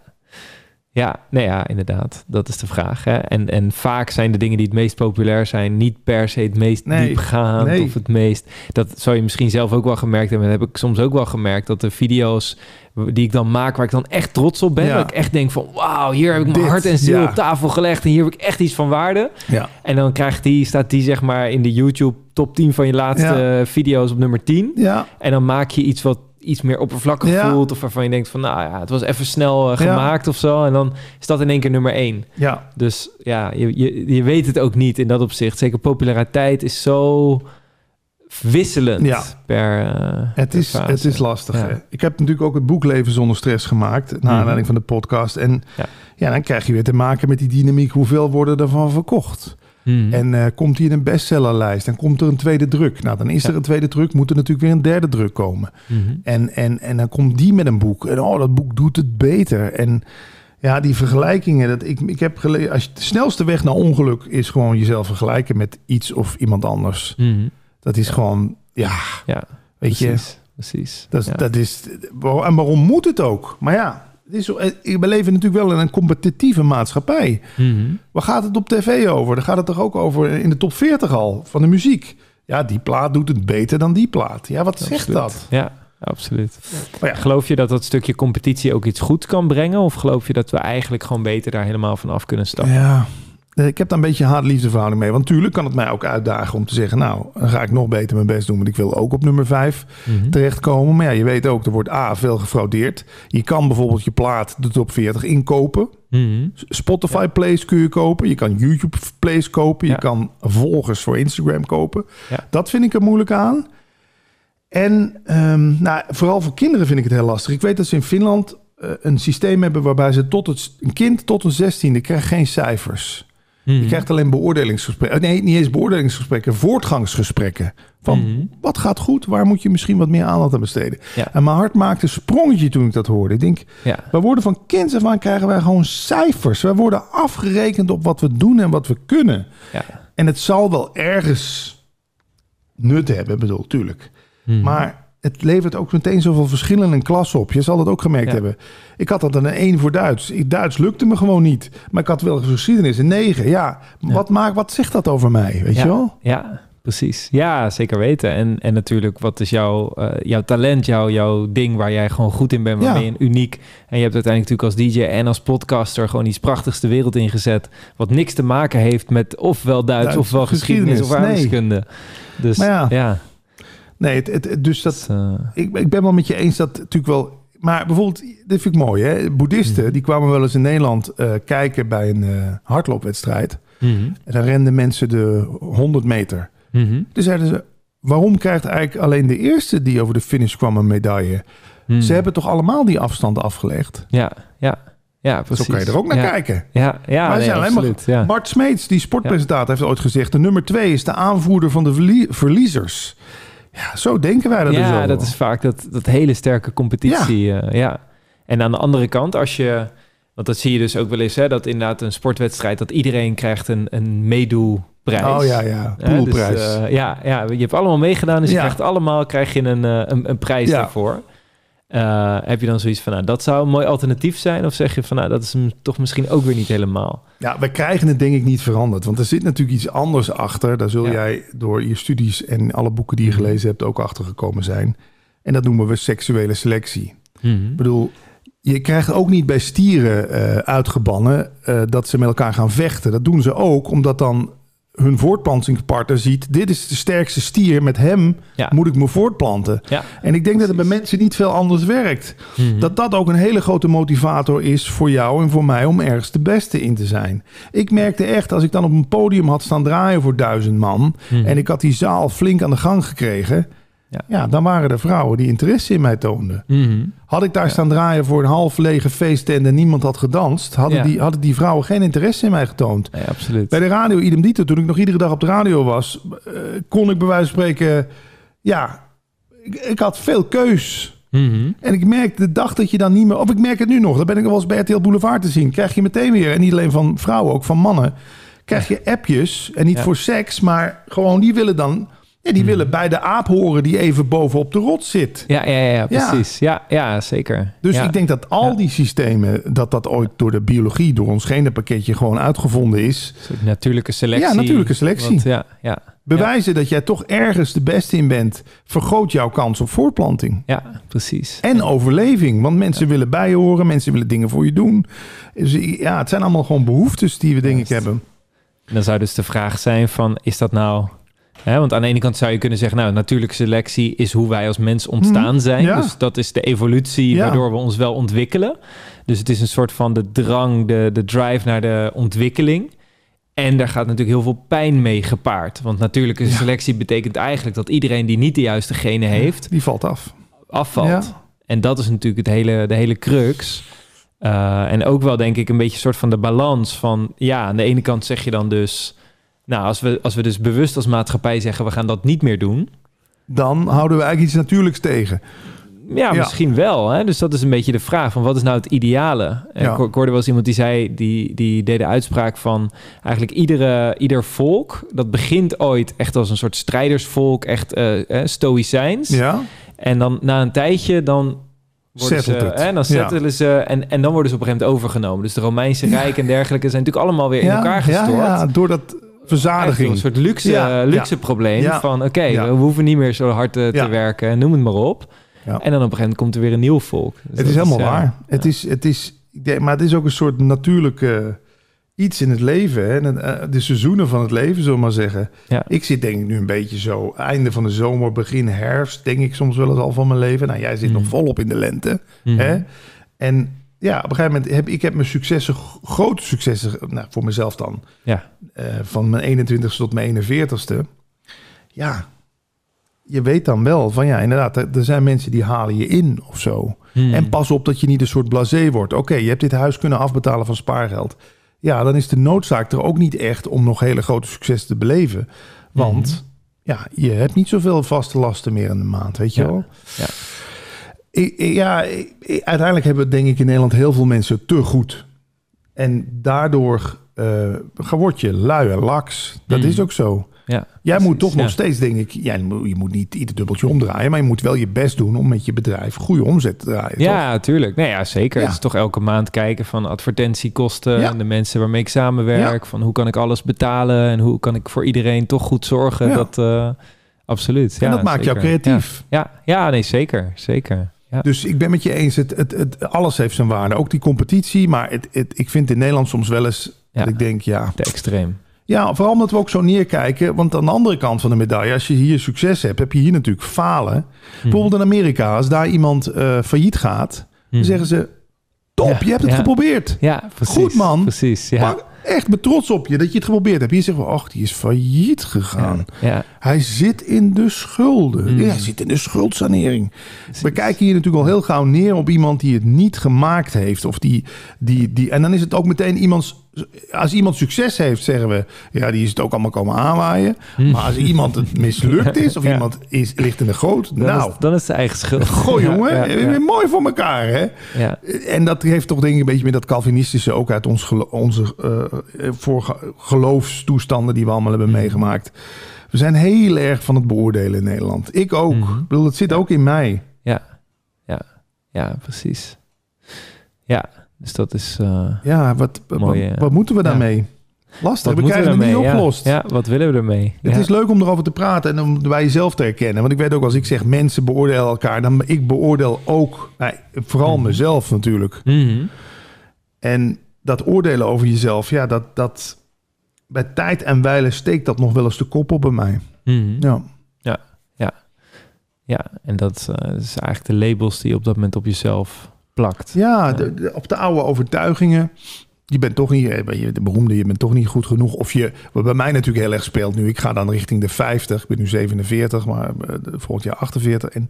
Ja, nee, ja, inderdaad. Dat is de vraag. Hè? En, en vaak zijn de dingen die het meest populair zijn... niet per se het meest Nee, diepgaand nee. of het meest... Dat zou je misschien zelf ook wel gemerkt hebben. Dat heb ik soms ook wel gemerkt. Dat de video's die ik dan maak... waar ik dan echt trots op ben... Ja. dat ik echt denk van... wauw, hier heb ik mijn hart en ziel ja. op tafel gelegd... en hier heb ik echt iets van waarde. Ja. En dan krijgt die, staat die zeg maar in de YouTube top 10 van je laatste video's op nummer 10. Ja, En dan maak je iets wat iets meer oppervlakkig Ja. voelt. Of waarvan je denkt van, nou ja, het was even snel eh, Ja. gemaakt of zo. En dan is dat in één keer nummer één. ja. Dus ja, je, je, je weet het ook niet in dat opzicht. Zeker populariteit is zo wisselend Ja. per, eh, Het per is, fase. het is lastig. Ja. Hè? Ik heb natuurlijk ook het boek Leven zonder stress gemaakt. Naar Mhm. aanleiding van de podcast. En Ja. ja. dan krijg je weer te maken met die dynamiek. Hoeveel worden ervan verkocht? Mhm. En eh, komt die in een bestsellerlijst? Dan komt er een tweede druk. Nou, dan is Ja. er een tweede druk. Moet er natuurlijk weer een derde druk komen. Mhm. En, en, en dan komt die met een boek. En oh, dat boek doet het beter. En ja, die vergelijkingen. Dat ik, ik heb gelezen. Als je, de snelste weg naar ongeluk is gewoon jezelf vergelijken met iets of iemand anders. Mhm. Dat is Ja. gewoon, ja, Ja, weet je. precies. precies. Dat, ja. dat is, en waarom moet het ook? Maar ja, is, zo- eh, we leven natuurlijk wel in een competitieve maatschappij. Mhm. Waar gaat het op tv over? Daar gaat het toch ook over in de top 40 al van de muziek. Ja, die plaat doet het beter dan die plaat. Ja, wat zegt dat? Ja, absoluut. Maar ja. Geloof je dat dat stukje competitie ook iets goed kan brengen? Of geloof je dat we eigenlijk gewoon beter daar helemaal van af kunnen stappen? Ja, ik heb daar een beetje een haat-liefde verhouding mee. Want natuurlijk kan het mij ook uitdagen om te zeggen... nou, dan ga ik nog beter mijn best doen... want ik wil ook op nummer 5 Mhm. terechtkomen. Maar ja, je weet ook, er wordt A, veel gefraudeerd. Je kan bijvoorbeeld je plaat de top 40 inkopen. Mhm. Spotify plays kun je kopen. Je kan YouTube plays kopen. Je Ja. kan volgers voor Instagram kopen. Ja. Dat vind ik er moeilijk aan. En ehm, nou, vooral voor kinderen vind ik het heel lastig. Ik weet dat ze in Finland eh, een systeem hebben waarbij ze tot het een kind tot een zestiende krijgt geen cijfers. Mhm. Je krijgt alleen beoordelingsgesprekken. Nee, niet eens beoordelingsgesprekken, voortgangsgesprekken. Van Mhm. wat gaat goed, waar moet je misschien wat meer aandacht aan besteden. Ja. En mijn hart maakte een sprongetje toen ik dat hoorde. Ik denk, Ja. wij worden van kinds af aan krijgen wij gewoon cijfers. Wij worden afgerekend op wat we doen en wat we kunnen. Ja. En het zal wel ergens nut hebben, bedoel, tuurlijk. Mhm. Maar het levert ook meteen zoveel verschillen in een klas op. Je zal dat ook gemerkt Ja. hebben. Ik had dat een 1 voor Duits. Ik, Duits lukte me gewoon niet. Maar ik had wel geschiedenis een 9. Ja, Ja. Wat, maakt, wat zegt dat over mij? Weet ja. je wel? Ja, precies. Ja, zeker weten. En, en natuurlijk, wat is jouw, eh, jouw talent, jouw, jouw ding waar jij gewoon goed in bent, waar Ja. ben je uniek. En je hebt uiteindelijk natuurlijk als DJ en als podcaster gewoon iets prachtigs de wereld ingezet. Wat niks te maken heeft met ofwel Duits, Duits, ofwel geschiedenis, geschiedenis. of Nee. aardrijkskunde. Dus Maar ja, Nee, het, dus dat, dat, eh, ik, ik ben wel met je eens dat natuurlijk wel. Maar bijvoorbeeld, dit vind ik mooi. Hè? Boeddhisten die kwamen wel eens in Nederland eh, kijken bij een eh, hardloopwedstrijd. mhm, En dan renden mensen de 100 meter. mhm, Toen zeiden ze: waarom krijgt eigenlijk alleen de eerste die over de finish kwam een medaille? mhm. Ze hebben toch allemaal die afstand afgelegd? Ja, ja, ja, precies. Zo kan je er ook naar ja. kijken. Ja, ja Maar nee, alleen maar- absoluut. Ja. Bart Smeets, die sportpresentator, heeft ooit gezegd: de nummer twee is de aanvoerder van de verlie- verliezers. Ja, zo denken wij dat dus ja, dat is vaak dat, dat hele sterke competitie. Ja. ja. En aan de andere kant, als je... Want dat zie je dus ook wel eens, hè, dat inderdaad een sportwedstrijd... dat iedereen krijgt een, een meedoeprijs. Oh ja, ja. Hè, Poolprijs. Dus, eh, ja, ja, je hebt allemaal meegedaan, dus je Ja. krijgt allemaal krijg je een, eh, een, een prijs Ja. daarvoor. Eh, heb je dan zoiets van, nou, dat zou een mooi alternatief zijn? Of zeg je van, nou, dat is hem toch misschien ook weer niet helemaal? Ja, we krijgen het denk ik niet veranderd. Want er zit natuurlijk iets anders achter. Daar zul Ja. jij door je studies en alle boeken die je Mhm. gelezen hebt ook achter gekomen zijn. En dat noemen we seksuele selectie. Mhm. Ik bedoel, je krijgt ook niet bij stieren eh, uitgebannen eh, dat ze met elkaar gaan vechten. Dat doen ze ook omdat dan hun voortplantingspartner ziet... dit is de sterkste stier, met hem Ja. moet ik me voortplanten. Ja. En ik denk dat het bij mensen niet veel anders werkt. Mhm. Dat dat ook een hele grote motivator is voor jou en voor mij om ergens de beste in te zijn. Ik merkte echt, als ik dan op een podium had staan draaien voor duizend man... Mhm. en ik had die zaal flink aan de gang gekregen... Ja. Ja. dan waren er vrouwen die interesse in mij toonden. Mhm. Had ik daar Ja. staan draaien voor een half lege feesttent en niemand had gedanst... hadden, Ja. die, hadden die vrouwen geen interesse in mij getoond. Nee, absoluut. Bij de radio, idem dito, toen ik nog iedere dag op de radio was... eh, kon ik bij wijze van spreken... Ja, ik, ik had veel keus... Mhm. En ik merk de dag dat je dan niet meer... Of ik merk het nu nog. Dan ben ik wel eens bij RTL Boulevard te zien. Krijg je meteen weer, en niet alleen van vrouwen, ook van mannen... krijg je appjes. En niet voor seks, maar gewoon die willen dan... Ja, die Hmm. willen bij de aap horen die even bovenop de rot zit. Ja, ja, ja, precies. Ja, ja, zeker. Dus ja. ik denk dat al die systemen... dat dat ooit door de biologie, door ons genenpakketje... gewoon uitgevonden is. Natuurlijke selectie. Ja, natuurlijke selectie. Wat- ja, ja, Bewijzen dat jij toch ergens de beste in bent... vergroot jouw kans op voortplanting. ja, precies. En overleving. Want mensen willen bij je horen. Mensen willen dingen voor je doen. Dus ja, het zijn allemaal gewoon behoeftes die we denk ik hebben. En dan zou dus de vraag zijn van, is dat nou... Want aan de ene kant zou je kunnen zeggen, nou, natuurlijke selectie is hoe wij als mens ontstaan zijn. ja. Dus dat is de evolutie Ja. waardoor we ons wel ontwikkelen. Dus het is een soort van de drang, de, de drive naar de ontwikkeling. En daar gaat natuurlijk heel veel pijn mee gepaard. Want natuurlijke Ja. selectie betekent eigenlijk dat iedereen die niet de juiste genen heeft, Die valt af. afvalt. En dat is natuurlijk het hele, de hele crux. Eh, en ook wel denk ik een beetje een soort van de balans van... ja, aan de ene kant zeg je dan dus... nou, als we, als we dus bewust als maatschappij zeggen... we gaan dat niet meer doen... Dan houden we eigenlijk iets natuurlijks tegen. ja, Ja. misschien wel. Hè? Dus dat is een beetje de vraag van... wat is nou het ideale? Ja. Ik, ho- ik hoorde wel eens iemand die zei... die, die deed de uitspraak van... eigenlijk iedere, ieder volk... dat begint ooit echt als een soort strijdersvolk... echt eh, eh, stoïcijns... Ja? En dan na een tijdje, dan worden Settelt hè, dan settelen ze en, en dan worden ze op een gegeven moment overgenomen. Dus de Romeinse. Rijk en dergelijke zijn natuurlijk allemaal weer in elkaar gestort. ja, door dat verzadiging. Een soort luxe, Ja, luxe probleem Ja. van oké, Ja. we hoeven niet meer zo hard eh, te werken, noem het maar op. En dan op een gegeven moment komt er weer een nieuw volk. Dus het is helemaal ja, waar. Het is, het is, ik denk, maar het is ook een soort natuurlijke iets in het leven. Hè? Eh, De seizoenen van het leven, zullen we maar zeggen. Ja. Ik zit denk ik nu een beetje zo, einde van de zomer, begin herfst, denk ik soms wel eens al van mijn leven. Nou, jij zit Mhm. nog volop in de lente. Mhm. Hè? En ja, op een gegeven moment heb ik heb mijn successen, grote successen, nou, voor mezelf dan, Ja. eh, van mijn 21ste tot mijn 41ste. Ja, je weet dan wel van ja, inderdaad, er, er zijn mensen die halen je in of zo. Mhm. En pas op dat je niet een soort blasé wordt. Oké, je hebt dit huis kunnen afbetalen van spaargeld. Ja, dan is de noodzaak er ook niet echt om nog hele grote successen te beleven. Want Mhm. ja, je hebt niet zoveel vaste lasten meer in de maand, weet je Ja, wel? ja. Ja, uiteindelijk hebben denk ik in Nederland heel veel mensen te goed. En daardoor eh word je lui en laks. Dat Mhm. is ook zo. Ja, Jij moet toch nog steeds, denk ik... Ja, je moet- niet ieder dubbeltje omdraaien... maar je moet wel je best doen om met je bedrijf goede omzet te draaien. toch? Ja, tuurlijk. Nee, ja, zeker. Ja. Het is toch elke maand kijken van advertentiekosten en de mensen waarmee ik samenwerk. Van hoe kan ik alles betalen en hoe kan ik voor iedereen toch goed zorgen. Dat, eh, absoluut. En dat maakt jou creatief. Ja. Ja, ja, nee, zeker. Zeker. Ja. Dus ik ben met je eens, het, het, het, alles heeft zijn waarde. Ook die competitie. Maar het, het, ik vind in Nederland soms wel eens... Ja. dat ik denk, ja... Te extreem. Ja, vooral omdat we ook zo neerkijken. Want aan de andere kant van de medaille... als je hier succes hebt, heb je hier natuurlijk falen. Hm. Bijvoorbeeld in Amerika, als daar iemand eh, failliet gaat... dan Hm. zeggen ze... Top, Ja, je hebt het ja. geprobeerd. Ja, precies. Goed, man. Precies, ja. Maar echt ben trots op je dat je het geprobeerd hebt. Hier zeggen we, ach, die is failliet gegaan. ja, ja. Hij zit in de schulden. Mm. Ja, hij zit in de schuldsanering. We kijken hier natuurlijk al heel gauw neer op iemand die het niet gemaakt heeft. Of die, die, die, en dan is het ook meteen iemands. Als iemand succes heeft, zeggen we. Ja, die is het ook allemaal komen aanwaaien. Mm. Maar als iemand het mislukt is. Of [laughs] Ja. iemand is, ligt in de goot. Dan, nou, is, dan is het eigen schuld. [laughs] gooi Ja, jongen. ja, ja. Mooi voor elkaar, hè? Ja. En dat heeft toch denk ik een beetje met dat Calvinistische ook uit ons onze eh, voor geloofstoestanden die we allemaal hebben Mhm. meegemaakt. We zijn heel erg van het beoordelen in Nederland. Ik ook. Ik bedoel, het zit ook in mij. Ja, ja, ja, precies. Ja, dus dat is. eh, Ja, wat, wat, Mooi, eh, wat moeten we ja. daarmee? Lastig, wat we krijgen het niet? Ja. opgelost. Ja, wat willen we ermee? Het ja. is leuk om erover te praten en om bij jezelf te herkennen. Want ik weet ook, als ik zeg mensen beoordelen elkaar, dan ik beoordeel ook, nou, vooral Mhm. mezelf natuurlijk. Mhm. En dat oordelen over jezelf, ja, dat, dat bij tijd en wijle steekt dat nog wel eens de kop op bij mij. Mhm. Ja. Ja, en dat eh, is eigenlijk de labels die je op dat moment op jezelf plakt. Ja, de- de- op de oude overtuigingen. Je bent toch niet, eh, je- de beroemde, je bent toch niet goed genoeg. Of je, wat bij mij natuurlijk heel erg speelt nu. Ik ga dan richting de 50. Ik ben nu 47, maar eh, volgend jaar 48. En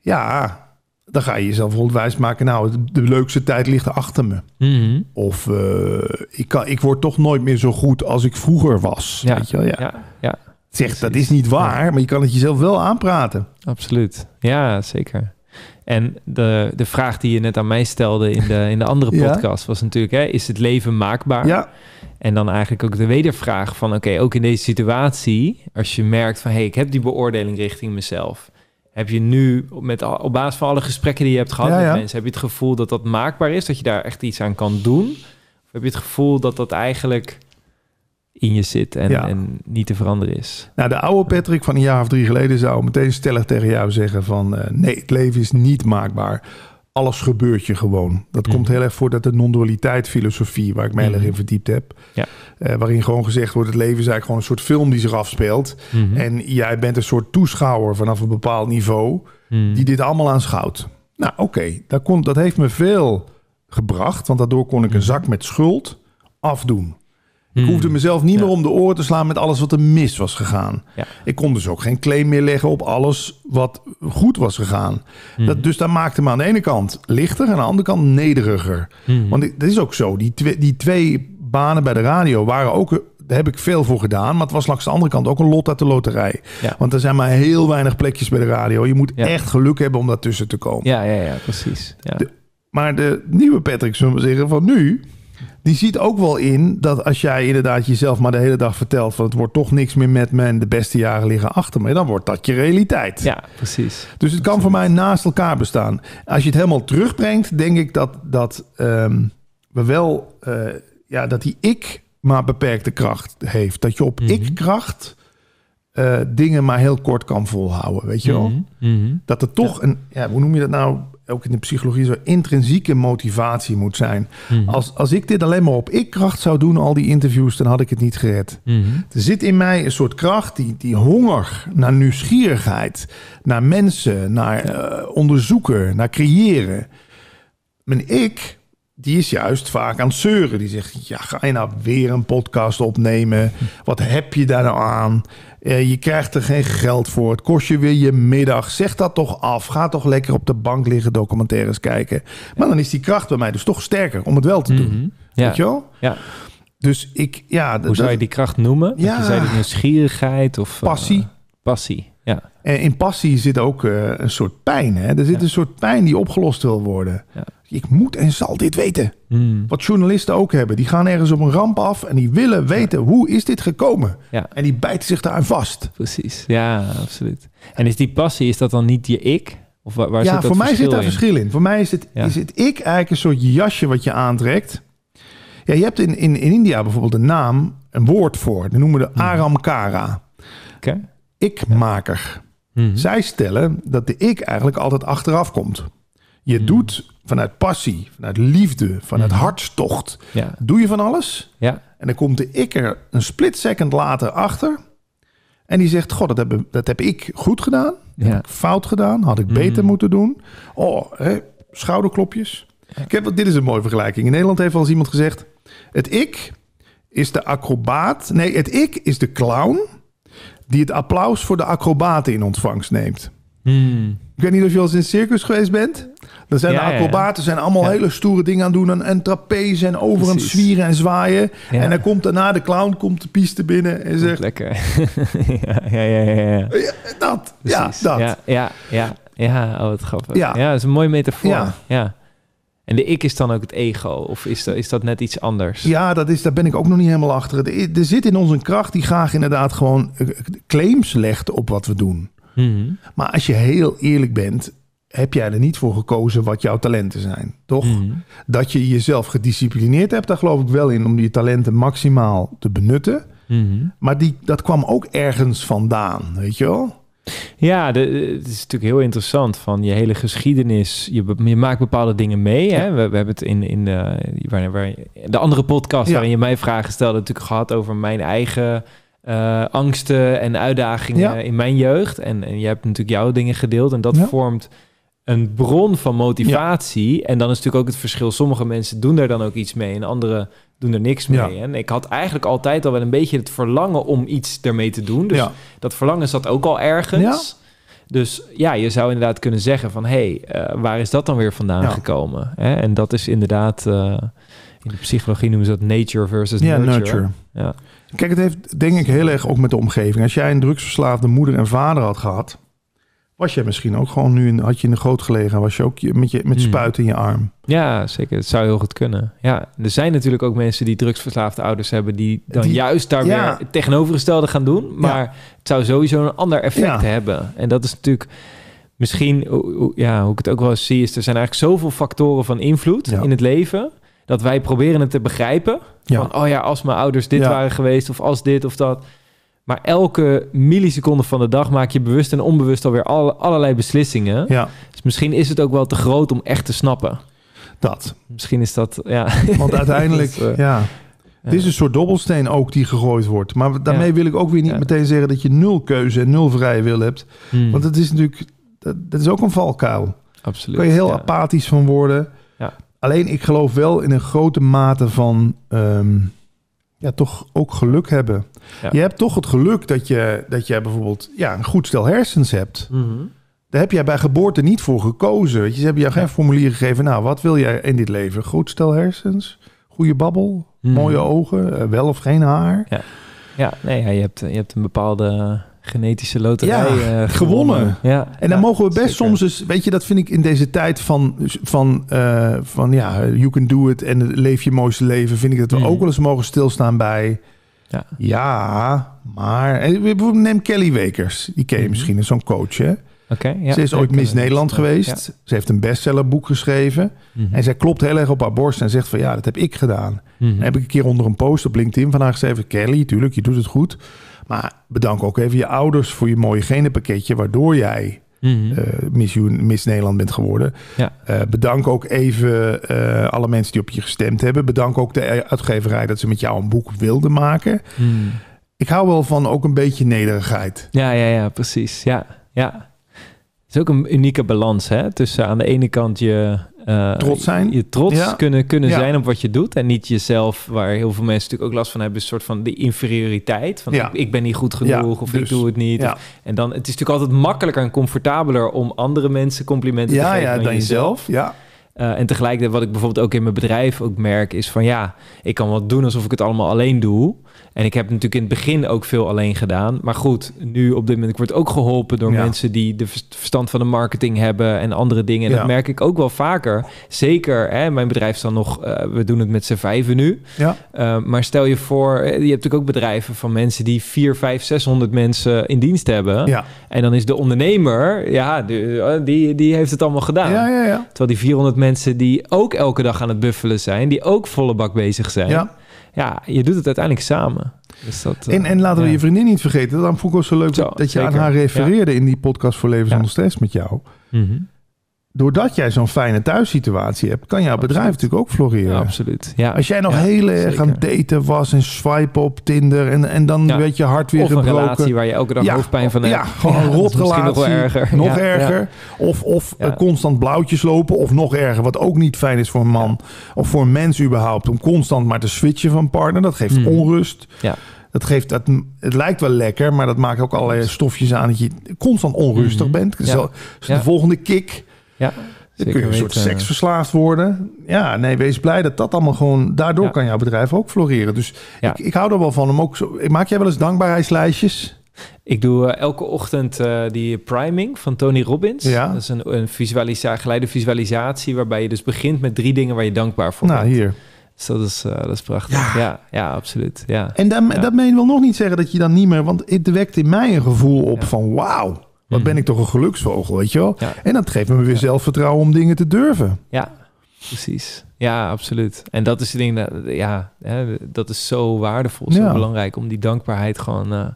ja, dan ga je jezelf bijvoorbeeld wijsmaken. Nou, de, de leukste tijd ligt achter me. Mhm. Of eh, ik, kan, ik word toch nooit meer zo goed als ik vroeger was. Ja, Weet je wel? Ja. ja, ja, Zeg, dat is niet waar, maar je kan het jezelf wel aanpraten. absoluut. Ja, zeker. En de, de vraag die je net aan mij stelde in de, in de andere [laughs] Ja. podcast was natuurlijk: hè, is het leven maakbaar? Ja, En dan eigenlijk ook de wedervraag van... oké, ook in deze situatie... als je merkt van... hé, hey, ik heb die beoordeling richting mezelf... heb je nu met, op basis van alle gesprekken die je hebt gehad Ja, met ja. mensen... heb je het gevoel dat dat maakbaar is? Dat je daar echt iets aan kan doen? Of heb je het gevoel dat dat eigenlijk in je zit... en, Ja. en niet te veranderen is? Nou, de oude Patrick van een jaar of drie geleden zou meteen stellig tegen jou zeggen van... eh, nee, het leven is niet maakbaar. Alles gebeurt je gewoon. Dat komt heel erg voort uit de non-dualiteit filosofie... waar ik me heel erg Mhm. in verdiept heb. Ja. Eh, waarin gewoon gezegd wordt... het leven is eigenlijk gewoon een soort film die zich afspeelt. Mhm. En jij bent een soort toeschouwer vanaf een bepaald niveau... Mhm. die dit allemaal aanschouwt. Nou, oké, dat kon- dat heeft me veel gebracht... want daardoor kon ik een zak met schuld afdoen. Ik Mhm. hoefde mezelf niet Ja. meer om de oren te slaan met alles wat er mis was gegaan. Ja. Ik kon dus ook geen claim meer leggen op alles wat goed was gegaan. Mhm. Dat, dus dat maakte me aan de ene kant lichter en aan de andere kant nederiger. Mhm. Want dat is ook zo. Die twee, die twee banen bij de radio waren ook... Daar heb ik veel voor gedaan. Maar het was langs de andere kant ook een lot uit de loterij. Ja. Want er zijn maar heel weinig plekjes bij de radio. Je moet Ja. echt geluk hebben om daartussen te komen. ja, ja, ja, precies. Ja. De- Maar de nieuwe Patrick, zullen we zeggen, van nu... die ziet ook wel in dat als jij inderdaad jezelf maar de hele dag vertelt... van het wordt toch niks meer met me en de beste jaren liggen achter me... dan wordt dat je realiteit. ja, precies. Dus het kan voor mij naast elkaar bestaan. Als je het helemaal terugbrengt, denk ik dat, dat ehm, we wel... eh, ja, dat die ik maar beperkte kracht heeft. Dat je op Mhm. ik-kracht... eh, dingen maar heel kort kan volhouden, weet je wel? Mhm, mhm. Dat er toch een, ja, hoe noem je dat nou? Ook in de psychologie zo intrinsieke motivatie moet zijn. Mhm. Als, als ik dit alleen maar op ik-kracht zou doen, al die interviews, dan had ik het niet gered. Mhm. Er zit in mij een soort kracht, die, die honger naar nieuwsgierigheid, naar mensen, naar eh, onderzoeken, naar creëren. Mijn ik, die is juist vaak aan het zeuren. Die zegt, ja, ga je nou weer een podcast opnemen? Wat heb je daar nou aan? Eh, je krijgt er geen geld voor. Het kost je weer je middag. Zeg dat toch af. Ga toch lekker op de bank liggen documentaires kijken. Maar dan is die kracht bij mij dus toch sterker om het wel te doen. Mhm. Ja. Weet je wel? ja. Dus ik, ja... Hoe zou je die kracht noemen? Ja. Ja. Zei die nieuwsgierigheid of... eh, Passie. passie, ja. En in passie zit ook eh, een soort pijn. Hè? Er zit Ja. een soort pijn die opgelost wil worden. Ja. Ik moet en zal dit weten. Mm. Wat journalisten ook hebben. Die gaan ergens op een ramp af en die willen weten hoe is dit gekomen. Ja. En die bijten zich daaraan vast. Precies, ja, absoluut. En is die passie, is dat dan niet je ik? Of waar, waar ja, zit dat voor mij zit daar in? verschil in. Voor mij is het, Ja. is het ik eigenlijk een soort jasje wat je aantrekt. Ja, je hebt in, in, in India bijvoorbeeld een naam, een woord voor. Die noemen we de Aramkara. Oké. Ikmaker. Mhm. Zij stellen dat de ik eigenlijk altijd achteraf komt. Je Hmm. doet vanuit passie, vanuit liefde, vanuit Mhm. hartstocht. Ja, Doe je van alles. ja, En dan komt de ik er een split second later achter. En die zegt, god, dat heb, dat heb ik goed gedaan. Dat Ja. heb ik fout gedaan. Had ik beter Mhm. moeten doen. Oh, hè, schouderklopjes. Ik heb, dit is een mooie vergelijking. In Nederland heeft wel eens iemand gezegd... Het ik is de acrobaat... Nee, het ik is de clown... die het applaus voor de acrobaten in ontvangst neemt. Hmm. Ik weet niet of je al eens in een circus geweest bent. Dan zijn Ja, de acrobaten zijn allemaal Ja. hele stoere dingen aan doen. En, en trapeze en over het Precies. zwieren en zwaaien. Ja. En dan komt daarna de clown komt de piste binnen en zegt... Lekker. [laughs] ja, ja, ja, ja, ja. Ja, dat, ja, dat. Ja, ja, ja, ja. Oh, wat grappig. Ja. Ja, dat is een mooie metafoor. Ja. Ja. En de ik is dan ook het ego? Of is dat, is dat net iets anders? Ja, dat is, daar ben ik ook nog niet helemaal achter. Er, er zit in ons een kracht die graag inderdaad gewoon eh, claims legt op wat we doen. Mhm. Maar als je heel eerlijk bent, heb jij er niet voor gekozen wat jouw talenten zijn. Toch? Mhm. Dat je jezelf gedisciplineerd hebt, daar geloof ik wel in om je talenten maximaal te benutten. Mhm. Maar die, dat kwam ook ergens vandaan, weet je wel? Ja, de, het is natuurlijk heel interessant van je hele geschiedenis. Je, maakt bepaalde dingen mee. Hè? We, we hebben het in, in de, waar, waar, de andere podcast Ja. waarin je mij vragen stelde, natuurlijk gehad over mijn eigen eh, angsten en uitdagingen Ja. in mijn jeugd. En, en je hebt natuurlijk jouw dingen gedeeld en dat Ja. vormt een bron van motivatie. En dan is natuurlijk ook het verschil. Sommige mensen doen daar dan ook iets mee en anderen doen er niks mee. Ja. En ik had eigenlijk altijd al wel een beetje het verlangen om iets ermee te doen. Dus ja. dat verlangen zat ook al ergens. Dus ja, je zou inderdaad kunnen zeggen van... hé, hey, eh, waar is dat dan weer vandaan Ja. gekomen? Hè? En dat is inderdaad... eh, in de psychologie noemen ze dat nature versus ja, nurture. nurture. Ja. Kijk, het heeft denk ik heel erg ook met de omgeving. Als jij een drugsverslaafde moeder en vader had gehad, was jij misschien ook gewoon nu in, had je in de goot gelegen, was je ook je- met, je, met Hmm. spuit in je arm. ja, zeker. Het zou heel goed kunnen. Ja, er zijn natuurlijk ook mensen die drugsverslaafde ouders hebben... die dan Die- juist daar ja. weer het tegenovergestelde gaan doen. Maar het zou sowieso een ander effect Ja. hebben. En dat is natuurlijk... Misschien, ja, hoe ik het ook wel eens zie... is er zijn eigenlijk zoveel factoren van invloed in het leven... dat wij proberen het te begrijpen. Van, oh ja, als mijn ouders dit waren geweest... of als dit of dat... Maar elke milliseconde van de dag maak je bewust en onbewust alweer alle, allerlei beslissingen. Ja, Dus misschien is het ook wel te groot om echt te snappen. dat. Misschien is dat, ja. Want [laughs] uiteindelijk, Dat eh, ja. Dit is een soort dobbelsteen ook die gegooid wordt. Maar daarmee Ja. wil ik ook weer niet Ja. meteen zeggen dat je nul keuze en nul vrije wil hebt. Hmm, Want het is natuurlijk, dat, dat is ook een valkuil. absoluut. Daar kan je heel ja. apathisch van worden. Ja. Alleen ik geloof wel in een grote mate van ehm, ja, toch ook geluk hebben. Ja. Je hebt toch het geluk dat je, dat je bijvoorbeeld ja, een goed stel hersens hebt. Mhm. Daar heb jij bij geboorte niet voor gekozen. Weet je, ze hebben jou geen formulier gegeven. Nou, wat wil jij in dit leven? Goed stel hersens? Goede babbel? Mhm. Mooie ogen? eh, wel of geen haar? Ja, nee, ja, je, hebt, je hebt een bepaalde genetische loterij Ja, eh, gewonnen. Ja, En dan ja, mogen we best zeker. soms eens, weet je, dat vind ik in deze tijd van, van, eh, van ja, you can do it en leef je mooiste leven, vind ik dat we Mhm. ook wel eens mogen stilstaan bij, Ja. ja, maar, en bijvoorbeeld neem Kelly Wekers, die ken je Mhm. misschien, is zo'n coach, hè? Oké. ja. Ze is ooit Miss Nederland ja. geweest. Ze heeft een bestsellerboek geschreven. Mhm. En zij klopt heel erg op haar borst en zegt van ja, dat heb ik gedaan. Mhm. Dan heb ik een keer onder een post op LinkedIn van haar geschreven... Kelly, tuurlijk, je doet het goed. Maar bedank ook even je ouders voor je mooie genenpakketje... waardoor jij Miss, Un- Miss Nederland bent geworden. Ja. Eh, bedank ook even eh, alle mensen die op je gestemd hebben. Bedank ook de uitgeverij dat ze met jou een boek wilden maken. Mhm. Ik hou wel van ook een beetje nederigheid. Ja, ja, ja, precies. Ja, ja. Het is ook een unieke balans, hè? Tussen aan de ene kant je... eh, Trots zijn. Je trots Ja. kunnen, kunnen Ja. zijn op wat je doet. En niet jezelf, waar heel veel mensen natuurlijk ook last van hebben... een soort van de inferioriteit. Van Ja. ik, ik ben niet goed genoeg of dus. ik doe het niet. En dan, het is natuurlijk altijd makkelijker en comfortabeler... om andere mensen complimenten te geven ja, dan, dan jezelf. jezelf. Ja. Eh, en tegelijkertijd wat ik bijvoorbeeld ook in mijn bedrijf ook merk... is van ja, ik kan wel doen alsof ik het allemaal alleen doe... En ik heb natuurlijk in het begin ook veel alleen gedaan. Maar goed, nu op dit moment, ik word ook geholpen door Ja. mensen die de vers- verstand van de marketing hebben en andere dingen. En Ja. dat merk ik ook wel vaker. Zeker, hè, mijn bedrijf is dan nog, eh, we doen het met z'n vijven nu. Ja. Uh, maar stel je voor, eh, je hebt natuurlijk ook bedrijven van mensen die 4, 5, 600 mensen in dienst hebben. Ja. En dan is de ondernemer, ja, eh, die, die heeft het allemaal gedaan. Ja, ja, ja. Terwijl die 400 mensen die ook elke dag aan het buffelen zijn, die ook volle bak bezig zijn. ja. Ja, je doet het uiteindelijk samen. Dus dat, eh, En, en laten we ja. je vriendin niet vergeten. Dan vond ik ook zo leuk Zo, dat, dat je aan haar refereerde in die podcast voor Leven zonder stress met jou. Mhm. Doordat jij zo'n fijne thuissituatie hebt, kan jouw bedrijf natuurlijk ook floreren. Ja, absoluut. Ja. Als jij nog Ja, heel erg zeker. aan daten was en swipen op Tinder en, en dan werd je hart weer of een gebroken. relatie waar je elke dag hoofdpijn van hebt. Ja, gewoon een rotrelatie. nog erger. Nog erger. Of, of eh, constant blauwtjes lopen. Of nog erger, wat ook niet fijn is voor een man. Of voor een mens überhaupt. Om constant maar te switchen van partner. Dat geeft Mm. onrust. Ja. Dat geeft, dat, het lijkt wel lekker, maar dat maakt ook allerlei stofjes aan dat je constant onrustig Mhm. bent. Dus de volgende kick, Ja, dan kun je een soort weten. seksverslaafd worden. Ja, nee, wees blij dat dat allemaal gewoon... Daardoor Ja. kan jouw bedrijf ook floreren. Dus Ja. ik, ik hou er wel van om ook zo... Maak jij wel eens dankbaarheidslijstjes? Ik doe eh, elke ochtend eh, die priming van Tony Robbins. Ja. Dat is een, een visualisa geleide visualisatie... waarbij je dus begint met drie dingen waar je dankbaar voor Nou, bent. hier. Dus dat is, eh, dat is prachtig. Ja, ja, absoluut. Ja. En daar, Ja. daarmee wil nog niet zeggen dat je dan niet meer... Want het wekt in mij een gevoel op van... Wauw, wat Mhm. ben ik toch een geluksvogel, weet je wel? Ja. En dat geeft me weer zelfvertrouwen om dingen te durven. Ja, precies. Ja, absoluut. En dat is het ding, dat, ja, hè, dat is zo waardevol, zo Ja. belangrijk om die dankbaarheid gewoon eh,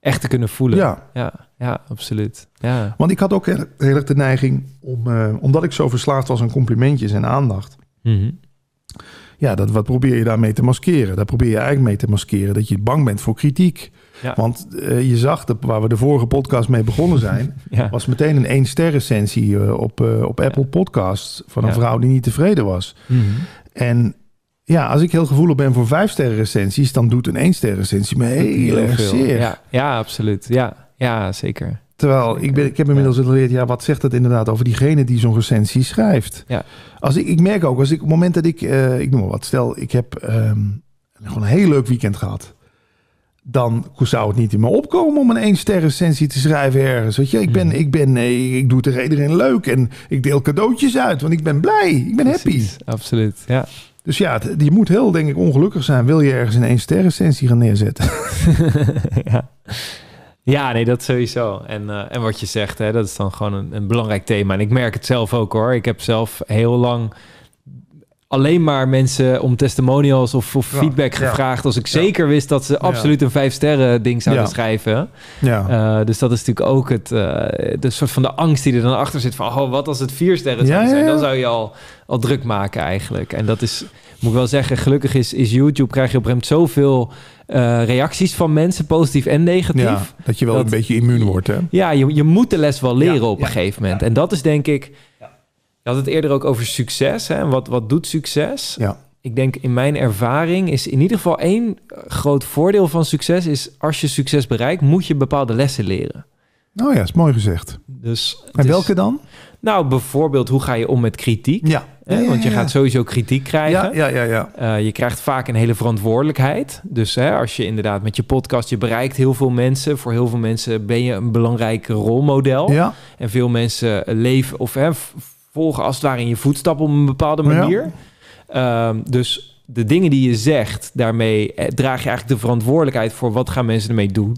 echt te kunnen voelen. Ja, ja, ja, absoluut. Ja, want ik had ook heel, heel erg de neiging om... eh, omdat ik zo verslaafd was aan complimentjes en aandacht... Mhm. Ja, dat, wat probeer je daarmee te maskeren? Daar probeer je eigenlijk mee te maskeren dat je bang bent voor kritiek. Ja. Want eh, je zag, de, waar we de vorige podcast mee begonnen [laughs] zijn... ja. was meteen een één ster recensie eh, op, eh, op Apple Podcasts... van een Ja. vrouw die niet tevreden was. Mhm. En ja, als ik heel gevoelig ben voor vijf sterren recensies... dan doet een één ster recensie me heel erg zeer. Ja, ja, absoluut. Ja, ja zeker. Terwijl ik, ben, ik heb inmiddels geleerd, ja, wat zegt dat inderdaad over diegene die zo'n recensie schrijft? Ja. Als ik, ik merk ook, als ik op het moment dat ik, ik noem maar wat, stel ik heb ehm, gewoon een heel leuk weekend gehad. Dan zou het niet in me opkomen om een één ster recensie te schrijven ergens. Weet je, ik ben, Mhm. ik ben, eh, ik doe het tegen iedereen leuk en ik deel cadeautjes uit, want ik ben blij, ik ben happy. Absoluut, ja. Dus ja, je moet heel, denk ik, ongelukkig zijn. Wil je ergens een één ster recensie gaan neerzetten? [laughs] ja. ja, nee, dat sowieso. En, eh, en wat je zegt, hè, dat is dan gewoon een, een belangrijk thema. En ik merk het zelf ook hoor. Ik heb zelf heel lang alleen maar mensen om testimonials of, of Ja, feedback ja. gevraagd... als ik zeker wist dat ze absoluut een vijf sterren ding zouden Ja. schrijven. Ja. Eh, dus dat is natuurlijk ook het, eh, de soort van de angst die er dan achter zit van, oh, wat als het vier sterren zou Ja, ja, zijn? Dan ja. zou je al, al druk maken eigenlijk. En dat is, moet ik wel zeggen, gelukkig is, is YouTube, krijg je op een zoveel eh, reacties van mensen, positief en negatief. ja, Ja, dat je wel Dat- een beetje immuun wordt, hè? je, je moet de les wel leren Ja, op ja, een gegeven moment. En dat is denk ik, je had het eerder ook over succes. Hè? Wat, wat doet succes? Ja. Ik denk in mijn ervaring is in ieder geval één eh, groot voordeel van succes is als je succes bereikt, moet je bepaalde lessen leren. Nou ja, is mooi gezegd. Dus En is- welke dan? Nou, bijvoorbeeld, hoe ga je om met kritiek? Ja. Hè? Ja, ja, Want je gaat sowieso kritiek krijgen. Ja, ja, ja, ja. Eh, je krijgt vaak een hele verantwoordelijkheid. Dus hè, als je inderdaad met je podcast, je bereikt heel veel mensen. Voor heel veel mensen ben je een belangrijk rolmodel. Ja, En veel mensen leven of hè, volgen als het ware in je voetstappen op een bepaalde Ja. manier. Ehm, dus de dingen die je zegt, daarmee eh, draag je eigenlijk de verantwoordelijkheid voor wat gaan mensen ermee doen.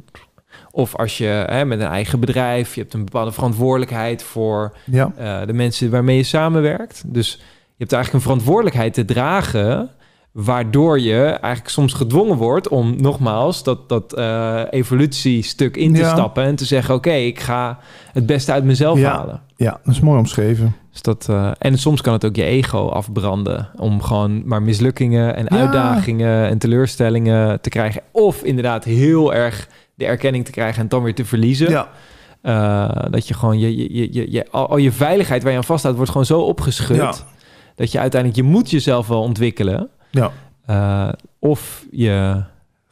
Of als je hè, met een eigen bedrijf, je hebt een bepaalde verantwoordelijkheid voor Ja. eh, de mensen waarmee je samenwerkt. Dus je hebt eigenlijk een verantwoordelijkheid te dragen, waardoor je eigenlijk soms gedwongen wordt om nogmaals dat, dat eh, evolutiestuk in te Ja. stappen en te zeggen: Oké, ik ga het beste uit mezelf Ja. halen. ja, dat is mooi omschreven. Dus dat, eh, en soms kan het ook je ego afbranden om gewoon maar mislukkingen en Ja. uitdagingen en teleurstellingen te krijgen. Of inderdaad heel erg de erkenning te krijgen en dan weer te verliezen. Ja, Eh, dat je gewoon je, je, je, je, al, al je veiligheid waar je aan vasthoudt, wordt gewoon zo opgeschud. Ja. Dat je uiteindelijk, je moet jezelf wel ontwikkelen. ja. Eh, of je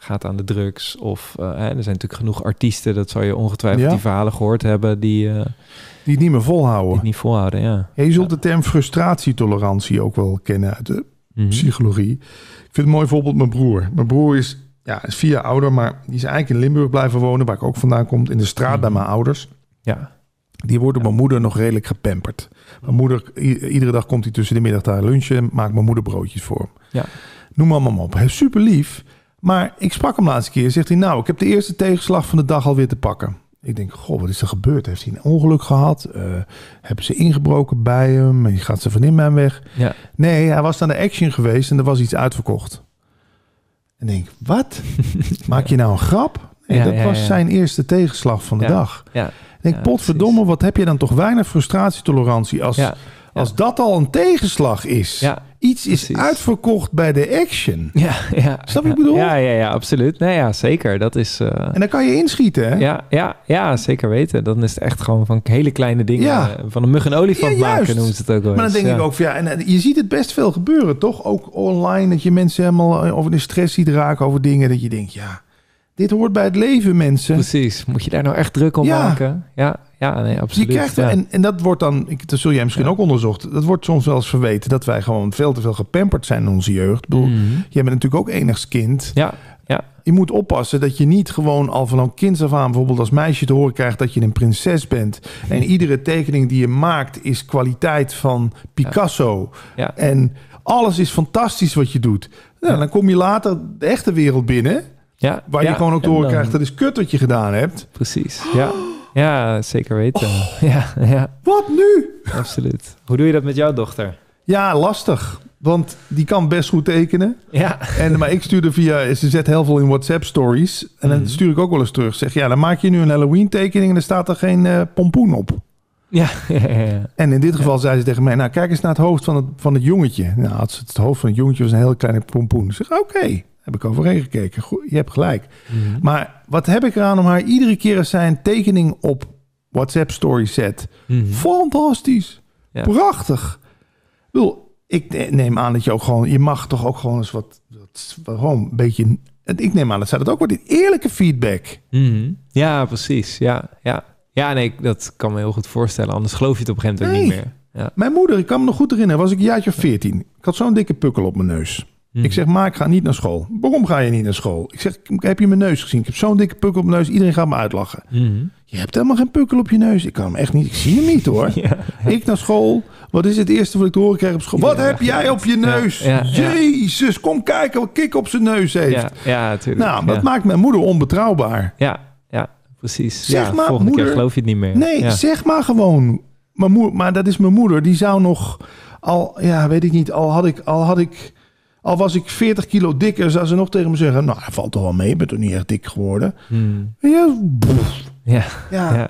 gaat aan de drugs. Of eh, hè, er zijn natuurlijk genoeg artiesten, dat zou je ongetwijfeld Ja. die verhalen gehoord hebben, die, eh, die het niet meer volhouden. niet volhouden. Ja. Ja, je zult de term frustratietolerantie ook wel kennen uit de Mhm. psychologie. Ik vind een mooi voorbeeld mijn broer. Mijn broer is, ja, is vier jaar ouder, maar die is eigenlijk in Limburg blijven wonen, waar ik ook vandaan kom, in de straat bij Mhm. mijn ouders. Ja. Die wordt door mijn moeder nog redelijk gepamperd. Mijn moeder, iedere dag komt hij tussen de middag daar lunchen, maakt mijn moeder broodjes voor hem. Ja. Noem maar op. Hij is super lief. Maar ik sprak hem laatste keer. Zegt hij, nou, ik heb de eerste tegenslag van de dag alweer te pakken. Ik denk, goh, wat is er gebeurd? Heeft hij een ongeluk gehad? Eh, hebben ze ingebroken bij hem? En gaat ze van in mijn weg? Ja. Nee, hij was naar de Action geweest en er was iets uitverkocht. En denk, wat? [laughs] Maak je nou een grap? Ja, dat ja, was zijn eerste tegenslag van de dag. Ja. Ik denk, potverdomme, wat heb je dan toch weinig frustratietolerantie als. Als dat al een tegenslag is. Ja. Iets is precies. uitverkocht bij de Action. [laughs] Ja, ja. Snap je wat ik bedoel? Ja, ja, ja, absoluut. Nee, ja, zeker. Dat is... eh, En dan kan je inschieten, hè? ja, ja, ja, zeker weten. Dan is het echt gewoon van hele kleine dingen. Ja. Van een mug en olifant Ja, maken noemen ze het ook wel Maar dan denk ik ook van ja, en eh, je ziet het best veel gebeuren, toch? Ook online, dat je mensen helemaal eh, over de stress ziet raken over dingen. Dat je denkt, ja, dit hoort bij het leven, mensen. Precies. Moet je daar nou echt druk om Ja. maken? Ja, ja nee, Je absoluut. krijgt, ja. en, en dat wordt dan, ik, dat zul jij misschien Ja. ook onderzocht, dat wordt soms wel eens verweten dat wij gewoon veel te veel gepamperd zijn in onze jeugd. Ik bedoel, Mhm. jij bent natuurlijk ook enigs kind. Ja, ja. Je moet oppassen dat je niet gewoon al vanaf kinds af aan bijvoorbeeld als meisje te horen krijgt dat je een prinses bent. En iedere tekening die je maakt is kwaliteit van Picasso. Ja. En alles is fantastisch wat je doet. Nou. Dan kom je later de echte wereld binnen, ja. waar ja. je gewoon ook dan- krijgt dat is kut wat je gedaan hebt. Precies, ja. Ja, zeker weten. Oh. [laughs] Ja, ja, Wat nu? absoluut. Hoe doe je dat met jouw dochter? Ja, lastig. Want die kan best goed tekenen. Ja. En, maar ik stuurde via, ze zet heel veel in WhatsApp stories. En dan Mhm. stuur ik ook wel eens terug. Zeg, ja, dan maak je nu een Halloween tekening en er staat er geen eh, pompoen op. Ja, [laughs] ja, ja. En in dit geval zei ze tegen mij, nou kijk eens naar het hoofd van het, van het jongetje. Nou, ze het hoofd van het jongetje was een heel kleine pompoen. Ik zeg, oké, heb ik overheen gekeken. Goed, je hebt gelijk. Mhm. Maar wat heb ik eraan om haar iedere keer als zij een tekening op WhatsApp story zet? Mhm. Fantastisch. Ja. Prachtig. Ik bedoel, ik ne- neem aan dat je ook gewoon, je mag toch ook gewoon eens wat, wat gewoon een beetje, ik neem aan dat zij dat ook wordt, eerlijke feedback. Mhm. Ja, precies. Ja, ja. Ja, nee, dat kan me heel goed voorstellen. Anders geloof je het op een gegeven moment Nee. niet meer. Ja. Mijn moeder, ik kan me nog goed herinneren, was ik een jaartje of 14. Ik had zo'n dikke pukkel op mijn neus. Ik zeg, maar ik ga niet naar school. Waarom ga je niet naar school? Ik zeg, heb je mijn neus gezien? Ik heb zo'n dikke pukkel op mijn neus. Iedereen gaat me uitlachen. Mhm. Je hebt helemaal geen pukkel op je neus. Ik kan hem echt niet. Ik zie hem niet hoor. [laughs] Ja. Ik naar school. Wat is het eerste wat ik te horen krijg op school? Wat heb jij op je neus? ja. Jezus, kom kijken wat Kik op zijn neus heeft. Ja, natuurlijk. nou, dat maakt mijn moeder onbetrouwbaar. ja, ja, precies. Zeg maar, volgende keer moeder- geloof je het niet meer. Nee, zeg maar gewoon. Mijn moeder, maar dat is mijn moeder. Die zou nog al, ja, weet ik niet. Al had ik, al had ik, al was ik 40 kilo dikker, zou ze nog tegen me zeggen: Nou, dat valt toch wel mee. Je bent toch niet echt dik geworden? Mhm. Ja. Ja, ja, ja.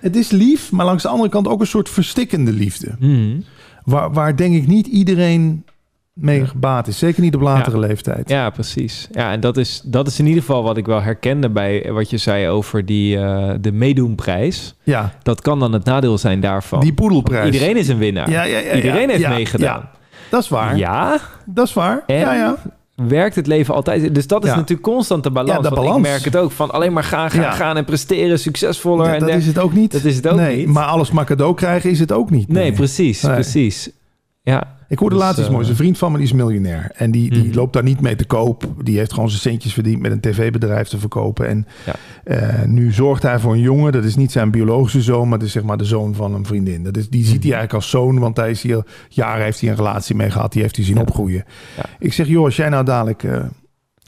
het is lief, maar langs de andere kant ook een soort verstikkende liefde. Mhm. Waar, waar denk ik niet iedereen mee gebaat is. Zeker niet op latere leeftijd. Ja, precies. Ja, en dat is, dat is in ieder geval wat ik wel herkende bij wat je zei over die, eh, de meedoenprijs. Ja, Dat kan dan het nadeel zijn daarvan. die poedelprijs. Iedereen is een winnaar. Ja, ja, ja, Iedereen heeft ja, meegedaan. Dat is waar. Ja, Dat is waar. En? Ja, ja. werkt het leven altijd. Dus dat is Ja. natuurlijk constant de balans. Ja, de balans. Ik merk het ook van alleen maar gaan, gaan, Ja. gaan en presteren, succesvoller. En dat der- is het ook niet. dat is het ook nee, niet. Maar alles maar cadeau krijgen is het ook niet. Nee, precies, Nee. precies. Ja, Ik hoorde Dus, laatst iets eh, moois. Een vriend van me die is miljonair. En die, die Mhm. loopt daar niet mee te koop. Die heeft gewoon zijn centjes verdiend met een tv-bedrijf te verkopen. En Ja. eh, nu zorgt hij voor een jongen. Dat is niet zijn biologische zoon, maar dat is zeg maar de zoon van een vriendin. Dat is, die ziet hij Mhm. eigenlijk als zoon, want hij is hier jaren heeft hij een relatie mee gehad. Die heeft hij zien Ja. opgroeien. Ja. Ik zeg, joh, als jij nou dadelijk eh,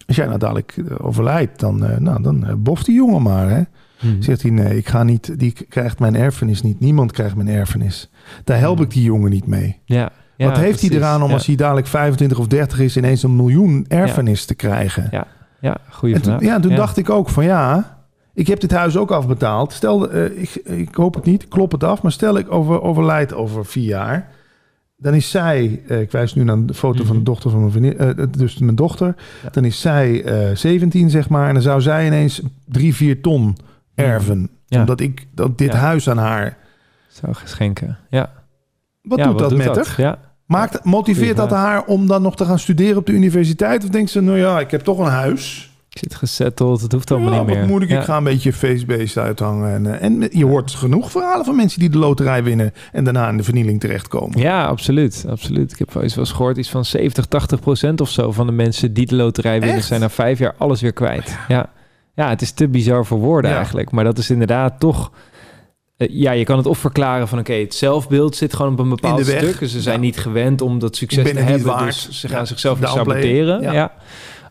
als jij nou dadelijk overlijdt, dan, eh, nou, dan boft die jongen maar. Hè? Mhm. Zegt hij, nee, ik ga niet, die krijgt mijn erfenis niet. Niemand krijgt mijn erfenis. Daar help ik die jongen niet mee. Ja. Ja, Wat heeft hij eraan om ja. als hij dadelijk 25 of 30 is... ineens een miljoen erfenis te krijgen? Ja, Ja, goede En toen, vraag. ja, toen dacht ik ook van ja, ik heb dit huis ook afbetaald. Stel, eh, ik, ik hoop het niet, klop het af. Maar stel ik over, overlijd over vier jaar. Dan is zij, eh, ik wijs nu naar de foto van de Mhm. dochter van mijn vriendin, eh, dus mijn dochter. Dan is zij eh 17 zeg maar. En dan zou zij ineens drie, vier ton erven. Ja. Omdat ik dat dit huis aan haar... Zou geschenken. Ja. Wat doet dat met haar? Ja. Maakt, motiveert dat haar om dan nog te gaan studeren op de universiteit? Of denkt ze, nou ja, ik heb toch een huis. Ik zit gezetteld. Het hoeft allemaal Ja, niet wat meer. moeilijk. Ja. Ik ga een beetje face-based uithangen. En, eh, en je hoort genoeg verhalen van mensen die de loterij winnen... en daarna in de vernieling terechtkomen. Ja, absoluut. absoluut. Ik heb wel eens wel eens gehoord, iets van 70, 80 procent of zo van de mensen die de loterij winnen, Echt? zijn na vijf jaar alles weer kwijt. Ja. ja, het is te bizar voor woorden Ja. eigenlijk. Maar dat is inderdaad toch. Eh, ja, je kan het of verklaren van oké, het zelfbeeld zit gewoon op een bepaald stuk. Dus ze zijn Ja. niet gewend om dat succes te hebben. Dus ze gaan Ja. zichzelf saboteren. Ja. Ja.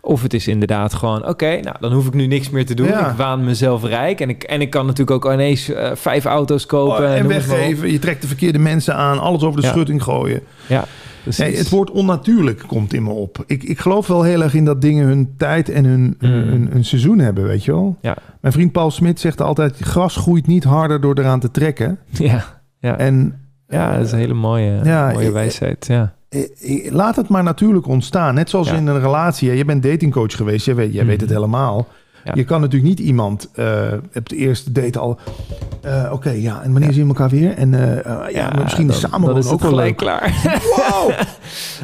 Of het is inderdaad gewoon, oké, nou dan hoef ik nu niks meer te doen. Ik waan mezelf rijk. En ik, en ik kan natuurlijk ook ineens eh, vijf auto's kopen. Oh, en op. weggeven. Je trekt de verkeerde mensen aan. Alles over de schutting gooien. Ja. Nee, het woord onnatuurlijk komt in me op. Ik, ik geloof wel heel erg in dat dingen hun tijd en hun, Mm. hun, hun seizoen hebben, weet je wel. Ja. Mijn vriend Paul Smit zegt altijd... gras groeit niet harder door eraan te trekken. Ja, ja. En Ja, dat is een hele mooie, Ja, mooie wijsheid. Ja. Laat het maar natuurlijk ontstaan. Net zoals Ja. in een relatie. Je bent datingcoach geweest. Jij weet, jij weet het helemaal. Ja. Je kan natuurlijk niet iemand eh, op de eerste date al... eh, Oké, ja, en wanneer zien we elkaar weer? En eh, ja, misschien dan- samen dan is het ook wel gelijk leuk. klaar. [laughs] Wow! [laughs]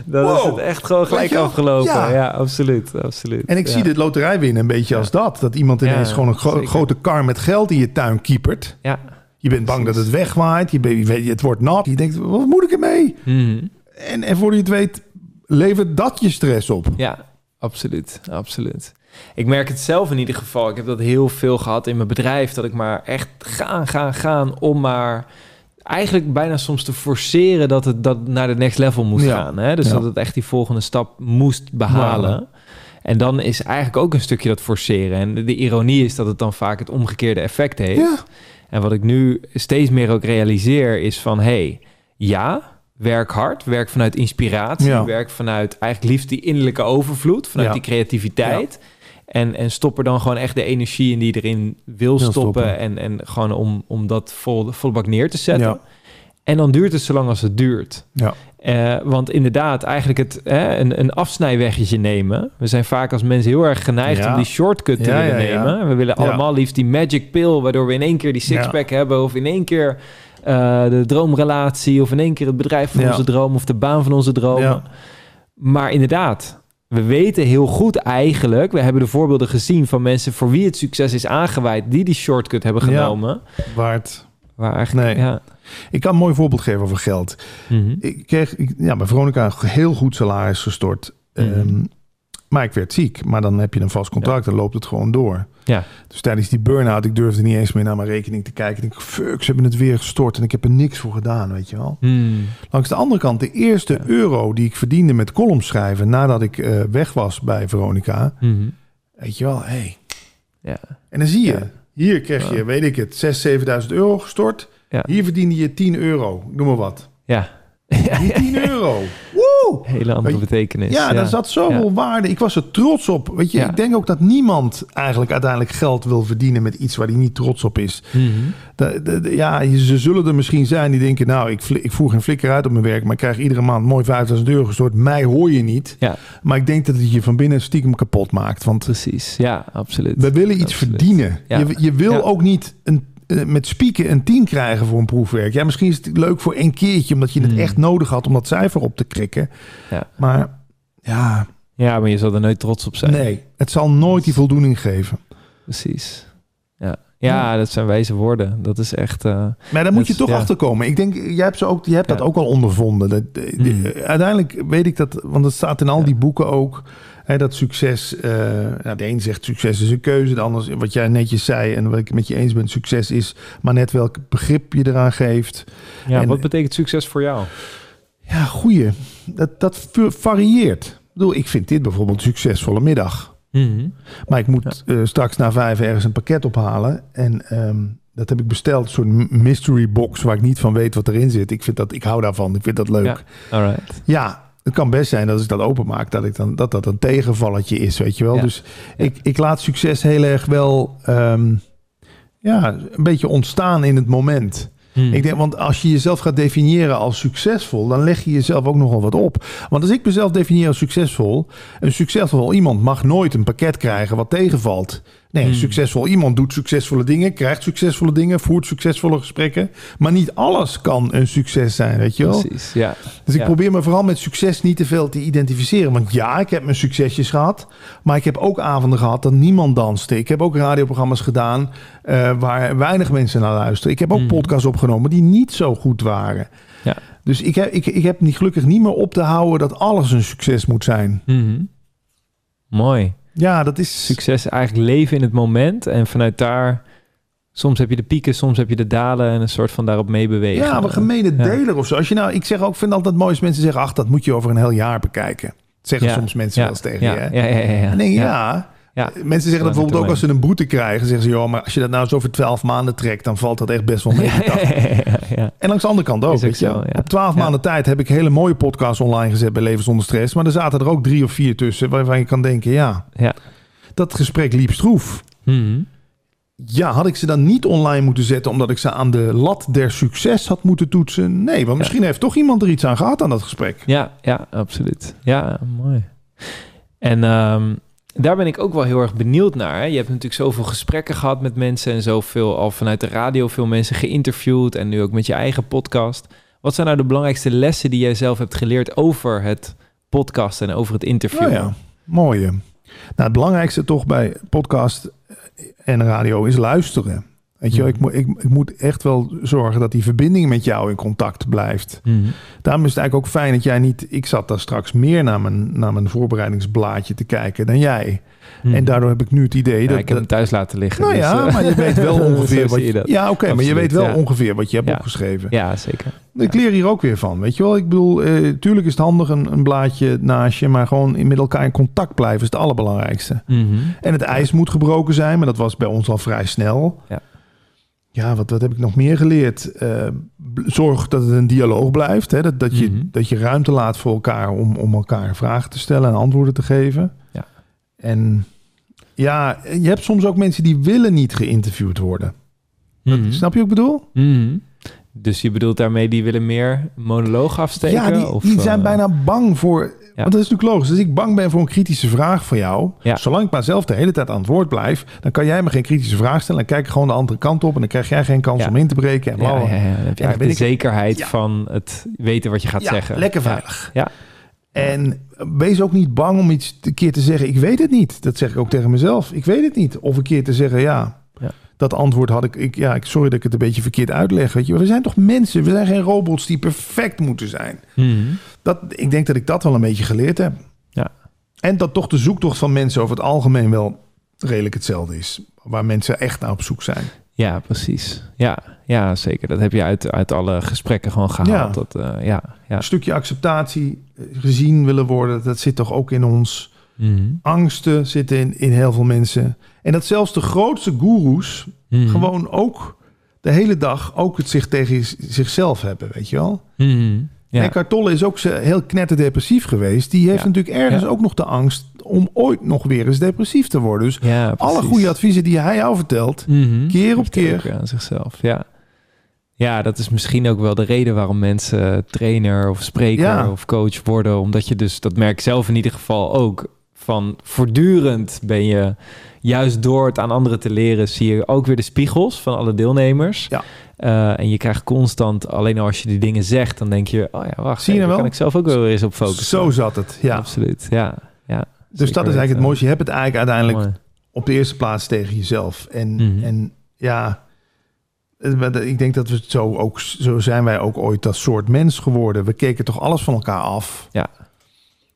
Dan is het echt gewoon gelijk afgelopen. Ja. Ja. absoluut, absoluut. En ik zie de loterij winnen een beetje als dat. Dat iemand ineens gewoon een gro- grote kar met geld in je tuin kiepert. Ja. Je bent bang dat het wegwaait. Je, bent- je weet, het wordt nat. Je denkt, wat moet ik ermee? Mhm. En, en voor je het weet, levert dat je stress op. Ja, absoluut, absoluut. Ik merk het zelf in ieder geval. Ik heb dat heel veel gehad in mijn bedrijf. Dat ik maar echt gaan, gaan, gaan om maar eigenlijk bijna soms te forceren dat het dat naar de next level moest Ja. gaan. Hè? Dus Ja. dat het echt die volgende stap moest behalen. Ja. En dan is eigenlijk ook een stukje dat forceren. En de, ironie is dat het dan vaak het omgekeerde effect heeft. Ja. En wat ik nu steeds meer ook realiseer is van... hey, ja, werk hard, werk vanuit inspiratie... Werk vanuit eigenlijk liefst die innerlijke overvloed... vanuit die creativiteit... En, en stop er dan gewoon echt de energie in die je erin wil stoppen. stoppen. En, en gewoon om, om dat vol, volle bak neer te zetten. Ja. En dan duurt het zolang als het duurt. Ja. Eh, want inderdaad, eigenlijk het, hè, een, een afsnijweggetje nemen. We zijn vaak als mensen heel erg geneigd Ja. om die shortcut te Ja, willen nemen. We willen allemaal liefst die magic pill... waardoor we in één keer die sixpack hebben... of in één keer eh, de droomrelatie... of in één keer het bedrijf van onze droom... of de baan van onze dromen. Ja. Maar inderdaad, we weten heel goed eigenlijk... we hebben de voorbeelden gezien van mensen... voor wie het succes is aangeweid... die die shortcut hebben Ja. genomen. Waard. Waar eigenlijk... Nee. Ja. Ik kan een mooi voorbeeld geven over geld. Mhm. Ik kreeg ik, ja, bij Veronica een heel goed salaris gestort. Mhm. Ehm, maar ik werd ziek. Maar dan heb je een vast contract. Dan loopt het gewoon door. Ja. Dus tijdens die burn-out, ik durfde niet eens meer naar mijn rekening te kijken. Ik denk, fuck, ze hebben het weer gestort. En ik heb er niks voor gedaan, weet je wel. Hmm. Langs de andere kant, de eerste Ja. euro die ik verdiende met columns schrijven... nadat ik eh, weg was bij Veronica. Mhm. Weet je wel, hé. Hey. Ja. En dan zie je, Ja. hier krijg je, weet ik het, 6.000, 7.000 euro gestort. Ja. Hier verdiende je 10 euro, noem maar wat. Ja. Die 10 [laughs] euro. Woe! Hele andere betekenis. Ja, daar zat zoveel Ja. waarde. Ik was er trots op. Weet je, Ja. ik denk ook dat niemand eigenlijk uiteindelijk geld wil verdienen met iets waar hij niet trots op is. Mhm. De, de- de- ja, ze zullen er misschien zijn die denken, nou, ik, ik voer geen flikker uit op mijn werk, maar ik krijg iedere maand mooi 5000 euro gestort. Mij hoor je niet. Ja. Maar ik denk dat het je van binnen stiekem kapot maakt. Want Precies. Ja, absoluut. we willen iets Absoluut. verdienen. Je, je wil ook niet een, met spieken een 10 krijgen voor een proefwerk. Ja, misschien is het leuk voor één keertje, omdat je het Mm. echt nodig had om dat cijfer op te krikken. Ja. Maar ja, Ja, maar je zal er nooit trots op zijn. nee, het zal nooit die voldoening geven. Precies. Ja. ja, dat zijn wijze woorden. Dat is echt... eh, Maar daar moet Dat je toch ja. achter komen. Ik denk, jij hebt, ze ook, jij hebt Ja. dat ook al ondervonden. Dat, de- de- Hmm. Uiteindelijk weet ik dat, want het staat in al Ja. die boeken ook. Hè, dat succes, nou, de een zegt succes is een keuze. De ander, wat jij netjes zei en wat ik met je eens ben, succes is maar net welk begrip je eraan geeft. ja, En- wat betekent succes voor jou? Ja, goeie. Dat, dat varieert. Ik bedoel, ik vind dit bijvoorbeeld een succesvolle middag. Mhm. Maar ik moet eh, straks na vijf ergens een pakket ophalen. En ehm, dat heb ik besteld. Een soort m- mystery box waar ik niet van weet wat erin zit. Ik, vind dat, ik hou daarvan. Ik vind dat leuk. Ja, alright. Ja, het kan best zijn dat als ik dat openmaak, dat ik dan, dat, dat een tegenvalletje is, weet je wel. Ja. Dus ik, ik laat succes heel erg wel ehm, ja, een beetje ontstaan in het moment. Mhm. Ik denk, want als je jezelf gaat definiëren als succesvol, dan leg je jezelf ook nogal wat op. Want als ik mezelf definieer als succesvol, een succesvol iemand mag nooit een pakket krijgen wat tegenvalt. Nee, Hmm. succesvol iemand doet succesvolle dingen, krijgt succesvolle dingen, voert succesvolle gesprekken. Maar niet alles kan een succes zijn, weet je wel. Precies, ja. Dus ik Ja. probeer me vooral met succes niet te veel te identificeren. Want ja, ik heb mijn succesjes gehad. Maar ik heb ook avonden gehad dat niemand danste. Ik heb ook radioprogramma's gedaan eh, waar weinig mensen naar luisteren. Ik heb ook Mhm. podcasts opgenomen die niet zo goed waren. Ja. Dus ik heb, ik, ik heb niet, gelukkig niet meer op te houden dat alles een succes moet zijn. Mhm. Mooi. Ja, dat is... Succes eigenlijk leven in het moment en vanuit daar... Soms heb je de pieken, soms heb je de dalen en een soort van daarop meebewegen. Ja, maar gemene Ja. deler of zo. Als je nou, ik zeg ook, vind altijd mooi als mensen zeggen, ach, dat moet je over een heel jaar bekijken. Dat zeggen Ja. soms mensen wel eens tegen ja, je. hè? Ja, ja, ja. ja. En denk je, ja. Ja. Mensen zeggen dat bijvoorbeeld ook als ze een boete krijgen. Zeggen ze, joh, maar als je dat nou eens over twaalf maanden trekt, dan valt dat echt best wel mee. [laughs] Ja. En langs de andere kant ook. Weet je. zo. Op twaalf maanden tijd heb ik hele mooie podcasts online gezet bij Leven zonder Stress. Maar er zaten er ook drie of vier tussen waarvan je kan denken, ja, Ja. dat gesprek liep stroef. Mhm. Ja, had ik ze dan niet online moeten zetten omdat ik ze aan de lat der succes had moeten toetsen? Nee, want misschien heeft toch iemand er iets aan gehad aan dat gesprek. Ja, ja, absoluut. Ja, mooi. En ehm, daar ben ik ook wel heel erg benieuwd naar. Hè. Je hebt natuurlijk zoveel gesprekken gehad met mensen en zoveel al vanuit de radio veel mensen geïnterviewd en nu ook met je eigen podcast. Wat zijn nou de belangrijkste lessen die jij zelf hebt geleerd over het podcast en over het interview? Nou ja, mooie. Nou, het belangrijkste toch bij podcast en radio is luisteren. Weet je, Mhm. ik, moet, ik, ik moet echt wel zorgen dat die verbinding met jou in contact blijft. Mhm. Daarom is het eigenlijk ook fijn dat jij niet... Ik zat daar straks meer naar mijn, naar mijn voorbereidingsblaadje te kijken dan jij. Mhm. En daardoor heb ik nu het idee Ja, dat... ik heb hem thuis laten liggen. nou dus, ja, eh, maar je weet wel [laughs] ongeveer wat je. Ja, oké, maar je weet wel ja. ongeveer wat je hebt Ja. opgeschreven. Ja, zeker. Ik leer hier ook weer van, weet je wel. Ik bedoel, eh, tuurlijk is het handig een, een blaadje naast je... maar gewoon in met elkaar in contact blijven is het allerbelangrijkste. En het ijs moet gebroken zijn, maar dat was bij ons al vrij snel. Ja. Ja, wat, wat heb ik nog meer geleerd? Eh, b- zorg dat het een dialoog blijft. Hè? Dat, dat, je, Mhm. dat je ruimte laat voor elkaar om, om elkaar vragen te stellen en antwoorden te geven. Ja. En ja, je hebt soms ook mensen die willen niet geïnterviewd worden. Mhm. Snap je wat ik bedoel? Mhm. Dus je bedoelt daarmee die willen meer monoloog afsteken? ja, die, of, die zijn eh, bijna bang voor... Ja. Want dat is natuurlijk logisch. Als ik bang ben voor een kritische vraag van jou... Ja. zolang ik maar zelf de hele tijd aan het woord blijf... dan kan jij me geen kritische vraag stellen. Dan kijk ik gewoon de andere kant op... en dan krijg jij geen kans Ja. om in te breken. En bla, Ja, bla. ja, ja. Dan heb je de ik- zekerheid van het weten wat je gaat Ja, zeggen. lekker veilig. Ja. En wees ook niet bang om iets een keer te zeggen... ik weet het niet. Dat zeg ik ook tegen mezelf. Ik weet het niet. Of een keer te zeggen... ja, Ja. Dat antwoord had ik, ik... ja, ik sorry dat ik het een beetje verkeerd uitleg. Weet je. We zijn toch mensen? We zijn geen robots die perfect moeten zijn. Mhm. Dat, ik denk dat ik dat wel een beetje geleerd heb. Ja. En dat toch de zoektocht van mensen over het algemeen wel redelijk hetzelfde is. Waar mensen echt naar op zoek zijn. Ja, precies. Ja, ja, zeker. Dat heb je uit, uit alle gesprekken gewoon gehaald. Ja. Dat, eh, ja, ja. Een stukje acceptatie, eh, gezien willen worden, dat zit toch ook in ons. Mhm. Angsten zitten in, in heel veel mensen. En dat zelfs de grootste goeroes Mhm. gewoon ook de hele dag ook het zich tegen zichzelf hebben, weet je wel? Mhm. Ja. Eckhart Tolle is ook heel knetterdepressief geweest. Die heeft Ja. natuurlijk ergens Ja. ook nog de angst om ooit nog weer eens depressief te worden. Dus alle goede adviezen die hij jou vertelt, Mhm. keer op keer. aan zichzelf. Ja. ja, dat is misschien ook wel de reden waarom mensen trainer of spreker of coach worden. Omdat je dus, dat merk ik zelf in ieder geval ook, van voortdurend ben je, juist door het aan anderen te leren, zie je ook weer de spiegels van alle deelnemers. Ja. Eh, en je krijgt constant, alleen al als je die dingen zegt, dan denk je, oh ja, wacht, Zie je nou kan wel? ik zelf ook wel weer eens op focussen. Zo zat het, ja. Absoluut, ja. ja Dus dat is eigenlijk het mooiste. Je hebt het eigenlijk uiteindelijk Mooi. op de eerste plaats tegen jezelf. En, Mhm. en ja, ik denk dat we zo ook, zo zijn wij ook ooit dat soort mens geworden. We keken toch alles van elkaar af.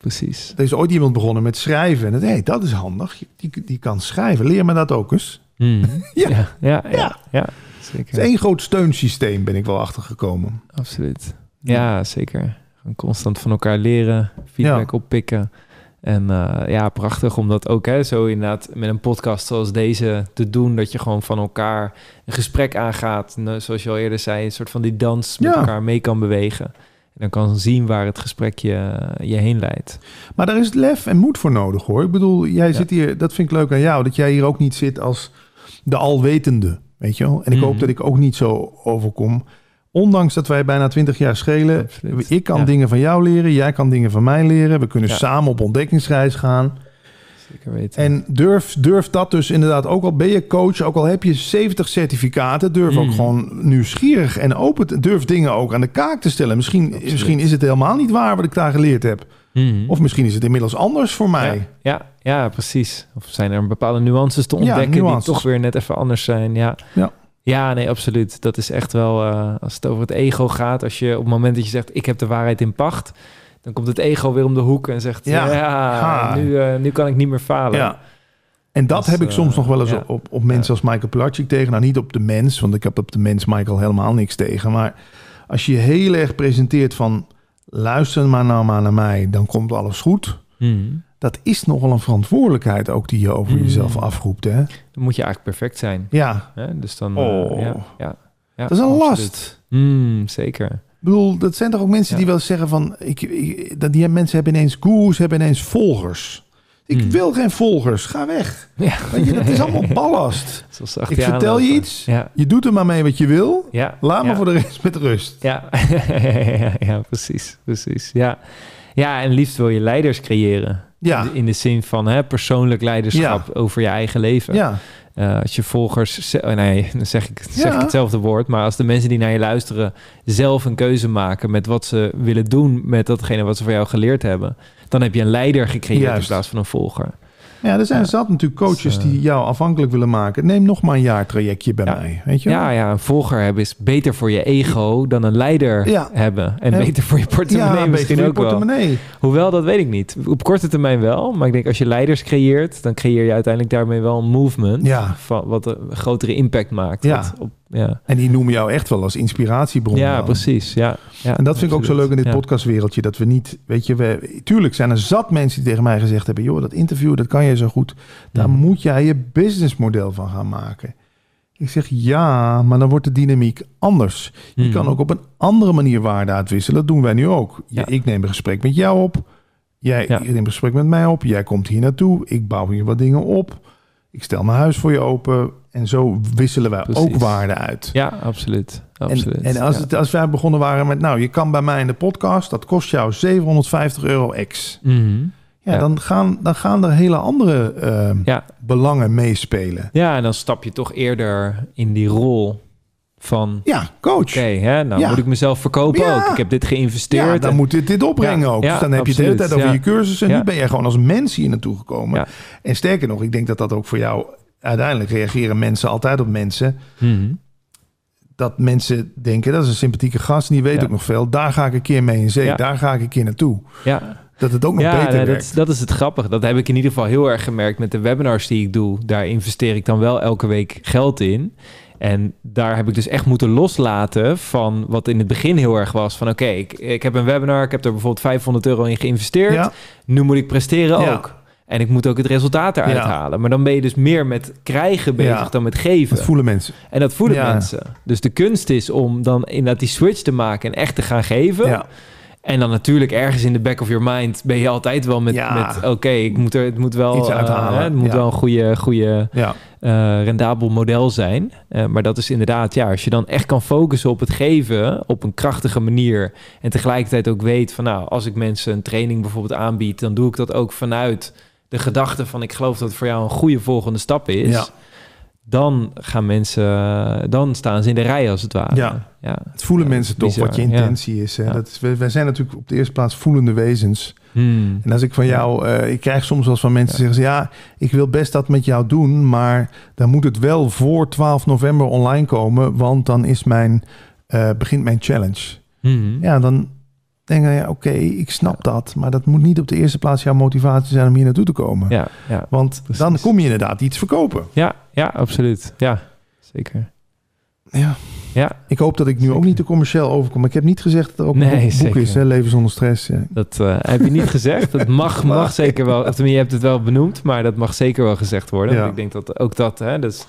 Precies. Er is ooit iemand begonnen met schrijven. En dat, hey, dat is handig. Die, die kan schrijven. Leer me dat ook eens. Mhm. [laughs] Ja. ja, ja, ja, Ja. ja, Het zeker. is één groot steunsysteem, ben ik wel achtergekomen. Absoluut. Ja, zeker. Gewoon constant van elkaar leren, feedback oppikken. En eh, ja, prachtig om dat ook hè, zo inderdaad met een podcast zoals deze te doen. Dat je gewoon van elkaar een gesprek aangaat. Nou, zoals je al eerder zei, een soort van die dans met elkaar mee kan bewegen. En dan kan zien waar het gesprek je, je heen leidt. Maar daar is lef en moed voor nodig hoor. Ik bedoel, jij zit hier, dat vind ik leuk aan jou, dat jij hier ook niet zit als de alwetende, weet je wel. En ik Mhm. hoop dat ik ook niet zo overkom. Ondanks dat wij bijna twintig jaar schelen, Absoluut. ik kan Ja. dingen van jou leren, jij kan dingen van mij leren. We kunnen Ja. samen op ontdekkingsreis gaan. Zeker weten. En durf, durf dat dus inderdaad, ook al ben je coach, ook al heb je 70 certificaten, durf ook Mhm. gewoon nieuwsgierig en open, durf dingen ook aan de kaak te stellen. Misschien, Absoluut. misschien is het helemaal niet waar wat ik daar geleerd heb. Mhm. Of misschien is het inmiddels anders voor mij. Ja, ja, ja, precies. Of zijn er bepaalde nuances te Ja, ontdekken nuances. die toch weer net even anders zijn. Ja, Ja. ja nee, absoluut. Dat is echt wel, eh, als het over het ego gaat, als je op het moment dat je zegt, ik heb de waarheid in pacht, dan komt het ego weer om de hoek en zegt, Ja. nu, eh, nu kan ik niet meer falen. Ja. En dat heb ik soms eh, nog wel eens op, op, op mensen als Michael Pilarczyk tegen. Nou, niet op de mens, want ik heb op de mens Michael helemaal niks tegen. Maar als je heel erg presenteert van... luister maar nou maar naar mij, dan komt alles goed. Mhm. Dat is nogal een verantwoordelijkheid ook die je over Mm. jezelf afroept, hè? Dan moet je eigenlijk perfect zijn. Ja, Hè? Dus dan, Oh. eh, ja, ja, ja, dat is een absoluut. last. Mm, zeker. Ik bedoel, dat zijn toch ook mensen Ja. die wel zeggen van... Ik, ik, dat die mensen hebben ineens gurus, hebben ineens volgers. Ik Hmm. wil geen volgers, ga weg. Ja. Weet je, dat is allemaal [laughs] ballast. Ik vertel je iets, Ja, je doet er maar mee wat je wil. ja. Laat me voor de rest met rust. [laughs] Ja, ja, precies, precies. Ja. ja, en liefst wil je leiders creëren. Ja, In de- In de zin van hè, persoonlijk leiderschap over je eigen leven. ja, Eh, als je volgers, oh, nee, [laughs] dan zeg ik, zeg Ja. ik hetzelfde woord. Maar als de mensen die naar je luisteren zelf een keuze maken met wat ze willen doen met datgene wat ze van jou geleerd hebben, dan heb je een leider gecreëerd in plaats van een volger. Ja. Er zijn zat natuurlijk coaches Dus, eh, die jou afhankelijk willen maken. Neem nog maar een jaar trajectje bij mij. Weet je? Ja, ja, een volger hebben is beter voor je ego dan een leider hebben. En En- beter voor je portemonnee misschien ook je wel. portemonnee. Hoewel, dat weet ik niet. Op korte termijn wel. Maar ik denk als je leiders creëert, dan creëer je uiteindelijk daarmee wel een movement. Ja. Van, wat een grotere impact maakt. Ja. Wat op, ja. En die noemen jou echt wel als inspiratiebron. ja, dan. precies. Ja, ja, En dat vind ik ook zo leuk in dit Ja. podcastwereldje. Dat we niet, weet je, we, tuurlijk zijn er zat mensen die tegen mij gezegd hebben: joh, dat interview, dat kan je zo goed. Daar moet jij je businessmodel van gaan maken. Ik zeg ja, maar dan wordt de dynamiek anders. Je Mhm. kan ook op een andere manier waarde uitwisselen. Dat doen wij nu ook. Ja. Ik neem een gesprek met jou op. Jij neemt een gesprek met mij op. Jij komt hier naartoe. Ik bouw hier wat dingen op. Ik stel mijn huis voor je open. En zo wisselen wij Precies. ook waarde uit. Ja, absoluut. En, absoluut. en als, ja. het, als wij begonnen waren met, nou, je kan bij mij in de podcast, dat kost jou 750 euro ex. Mhm. Ja, Ja. Dan, gaan, dan gaan er hele andere eh, ja. belangen meespelen. ja, en dan stap je toch eerder in die rol van... Ja, coach. Oké, hè, nou Ja. moet ik mezelf verkopen Ja. ook. Ik heb dit geïnvesteerd. Ja, dan en- moet dit, dit opbrengen ook. ja, dus dan heb je het de hele tijd over je cursus. En nu ben jij gewoon als mens hier naartoe gekomen. En sterker nog, ik denk dat dat ook voor jou... Uiteindelijk reageren mensen altijd op mensen. Mhm. Dat mensen denken, dat is een sympathieke gast. En die weet Ja. ook nog veel. Daar ga ik een keer mee in zee. Ja. Daar ga ik een keer naartoe. Ja, Dat het ook nog ja beter nee, dat, werkt. is, dat is het grappige. Dat heb ik in ieder geval heel erg gemerkt met de webinars die ik doe. Daar investeer ik dan wel elke week geld in. En daar heb ik dus echt moeten loslaten van wat in het begin heel erg was. Van oké, ik, ik heb een webinar, ik heb er bijvoorbeeld 500 euro in geïnvesteerd. Ja. Nu moet ik presteren Ja. ook. En ik moet ook het resultaat eruit Ja. halen. Maar dan ben je dus meer met krijgen bezig Ja. dan met geven. Dat voelen mensen. En dat voelen Ja. mensen. Dus de kunst is om dan inderdaad die switch te maken en echt te gaan geven. En dan natuurlijk ergens in de back of your mind ben je altijd wel met, Ja. met oké, ik moet er, het moet wel, Iets eh, uithalen, het moet ja. wel een goede, goede Ja. eh, rendabel model zijn. Eh, maar dat is inderdaad, ja, als je dan echt kan focussen op het geven op een krachtige manier en tegelijkertijd ook weet van, nou, als ik mensen een training bijvoorbeeld aanbied, dan doe ik dat ook vanuit de gedachte van, ik geloof dat het voor jou een goede volgende stap is. Dan gaan mensen, dan staan ze in de rij als het ware. Ja. ja. Het voelen Ja, mensen toch bizar, wat je ja. intentie is. Hè? Dat is wij, zijn natuurlijk op de eerste plaats voelende wezens. Hmm. En als ik van jou, eh, ik krijg soms wel eens van mensen Ja. zeggen ze, ja, ik wil best dat met jou doen, maar dan moet het wel voor 12 november online komen, want dan is mijn, eh, begint mijn challenge. Hmm. Ja, dan denk ik, ja, oké, ik snap dat, maar dat moet niet op de eerste plaats jouw motivatie zijn om hier naartoe te komen. Ja, ja. Want Precies. dan kom je inderdaad iets verkopen. Ja, ja, absoluut. Ja, zeker. Ja. Ja. Ik hoop dat ik nu Zeker. ook niet te commercieel overkom. Ik heb niet gezegd dat er ook Nee, een boek zeker. is, hè, Leven zonder stress. Ja. Dat eh, heb je niet [laughs] gezegd. Dat mag, mag zeker wel. Of tenminste, je hebt het wel benoemd, maar dat mag zeker wel gezegd worden. Ja. Ik denk dat ook dat, hè, dus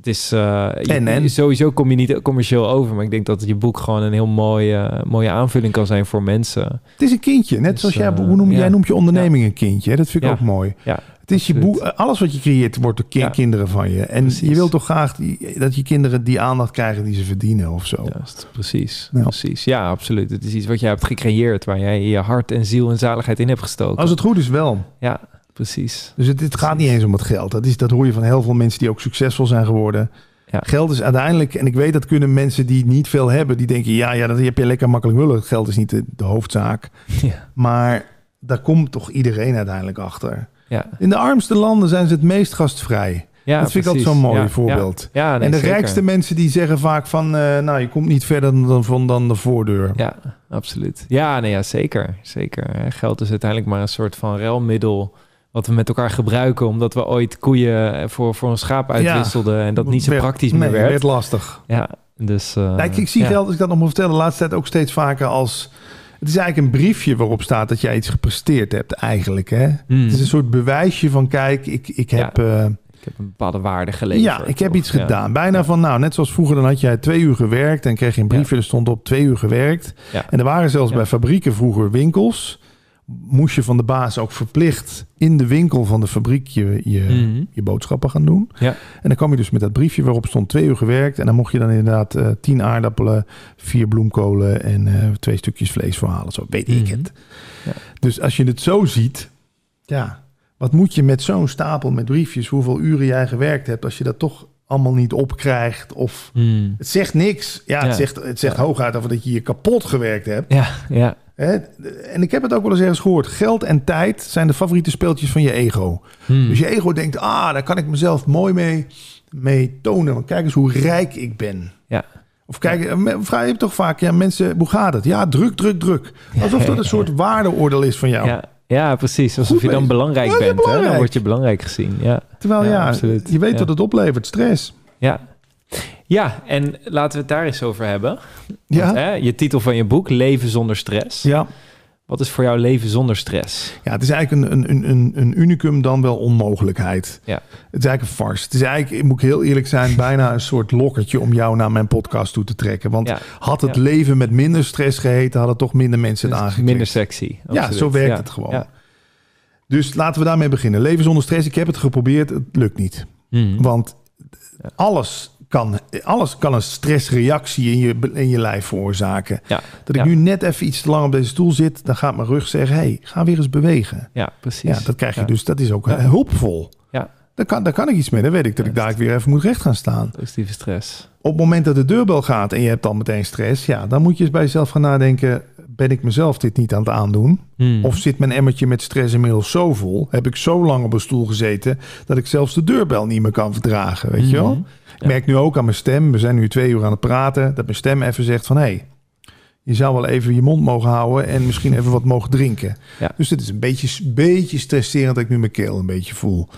het is uh, je, En, en? sowieso kom je niet commercieel over, maar ik denk dat je boek gewoon een heel mooie, mooie aanvulling kan zijn voor mensen. Het is een kindje, net Dus, zoals jij, eh, hoe noem, ja. jij noemt je onderneming een kindje. Hè? Dat vind ik Ja. ook mooi. Ja, Het is je boek, alles wat je creëert wordt door kinderen van je. En Precies. je wilt toch graag die, dat je kinderen die aandacht krijgen die ze verdienen of zo. Juist, precies, precies. Ja, absoluut. Het is iets wat jij hebt gecreëerd, waar jij je hart en ziel en zaligheid in hebt gestoken. Als het goed is wel. Ja, precies. Dus het, gaat niet eens om het geld. Dat, is, dat hoor je van heel veel mensen die ook succesvol zijn geworden. Ja. Geld is uiteindelijk, en ik weet dat kunnen mensen die niet veel hebben, die denken, ja, ja, dat heb je lekker makkelijk willen. Geld is niet de, de hoofdzaak. [laughs] Ja, Maar daar komt toch iedereen uiteindelijk achter. ja. In de armste landen zijn ze het meest gastvrij. ja dat vind ik altijd zo'n mooi Ja, voorbeeld. Ja, nee, en de zeker. rijkste mensen die zeggen vaak van, eh, nou, je komt niet verder dan, van dan de voordeur. Ja, absoluut. Ja, nee, ja zeker. zeker. Geld is uiteindelijk maar een soort van ruilmiddel wat we met elkaar gebruiken, omdat we ooit koeien eh, voor, voor een schaap uitwisselden en dat niet zo Werd- praktisch nee, meer werd. werd lastig. Ja, dus... Kijk, ik zie ja. geld, als ik dat nog moet vertellen, de laatste tijd ook steeds vaker als... Het is eigenlijk een briefje waarop staat dat jij iets gepresteerd hebt eigenlijk. Hè? Hmm. Het is een soort bewijsje van, kijk, ik, ik heb... eh, Ik heb een bepaalde waarde geleverd. ja, ik heb of- iets gedaan. Bijna van, nou, net zoals vroeger, dan had jij twee uur gewerkt en kreeg je een briefje, er stond op twee uur gewerkt. En er waren zelfs bij fabrieken vroeger winkels. Moest je van de baas ook verplicht in de winkel van de fabriek je, je, Mhm. je boodschappen gaan doen. Ja. En dan kwam je dus met dat briefje waarop stond twee uur gewerkt. En dan mocht je dan inderdaad eh, tien aardappelen, vier bloemkolen en eh, twee stukjes vlees voorhalen. Zo weet ik Mhm. het. Ja. Dus als je het zo ziet, ja, wat moet je met zo'n stapel met briefjes, hoeveel uren jij gewerkt hebt, als je dat toch allemaal niet opkrijgt of... Hmm. Het zegt niks. Ja, het zegt, het zegt Ja. hooguit over dat je je kapot gewerkt hebt. Ja, ja. Hè? En ik heb het ook wel eens ergens gehoord. Geld en tijd zijn de favoriete speeltjes van je ego. Hmm. Dus je ego denkt, ah, daar kan ik mezelf mooi mee, mee tonen. Want kijk eens hoe rijk ik ben. Ja. Of kijk, eh, vraag je toch vaak, ja mensen, hoe gaat het? Ja, druk, druk, druk. Alsof dat een soort [laughs] waardeoordeel is van jou. Ja, ja, precies. Alsof Goed je dan bezig. belangrijk Ja, bent. Hè? Dan word je belangrijk gezien. Ja, Terwijl Ja, ja, absoluut. je weet wat het oplevert, stress. ja. Ja, en laten we het daar eens over hebben. Ja, hè, je titel van je boek, Leven zonder stress. ja. Wat is voor jou leven zonder stress? ja het is eigenlijk een, een, een, een unicum dan wel onmogelijkheid. Ja. Het is eigenlijk een farce. Het is eigenlijk, moet ik heel eerlijk zijn, [laughs] bijna een soort lokkertje om jou naar mijn podcast toe te trekken. Want Ja, had het ja. leven met minder stress geheten, hadden toch minder mensen het Dus minder sexy. Ja, zo werkt Ja, het gewoon. Dus laten we daarmee beginnen. Leven zonder stress. Ik heb het geprobeerd. Het lukt niet. Mhm. Want alles, kan, alles kan een stressreactie in je, in je lijf veroorzaken. Ja, Dat ik ja. nu net even iets te lang op deze stoel zit, dan gaat mijn rug zeggen: hey, ga weer eens bewegen. ja, precies. Ja, dat krijg je dus. Dat is ook hulpvol. Daar kan, daar kan ik iets mee. Dan weet ik dat ik daar weer even moet recht gaan staan. Positieve stress. Op het moment dat de deurbel gaat en je hebt dan meteen stress, ja, dan moet je eens bij jezelf gaan nadenken: ben ik mezelf dit niet aan het aandoen? Mhm. Of zit mijn emmertje met stress inmiddels zo vol? Heb ik zo lang op een stoel gezeten dat ik zelfs de deurbel niet meer kan verdragen? Weet je wel? Mhm. Ik merk nu ook aan mijn stem. We zijn nu twee uur aan het praten. Dat mijn stem even zegt van hé. Hey, je zou wel even je mond mogen houden en misschien even wat mogen drinken. Ja. Dus het is een beetje, beetje stresserend dat ik nu mijn keel een beetje voel.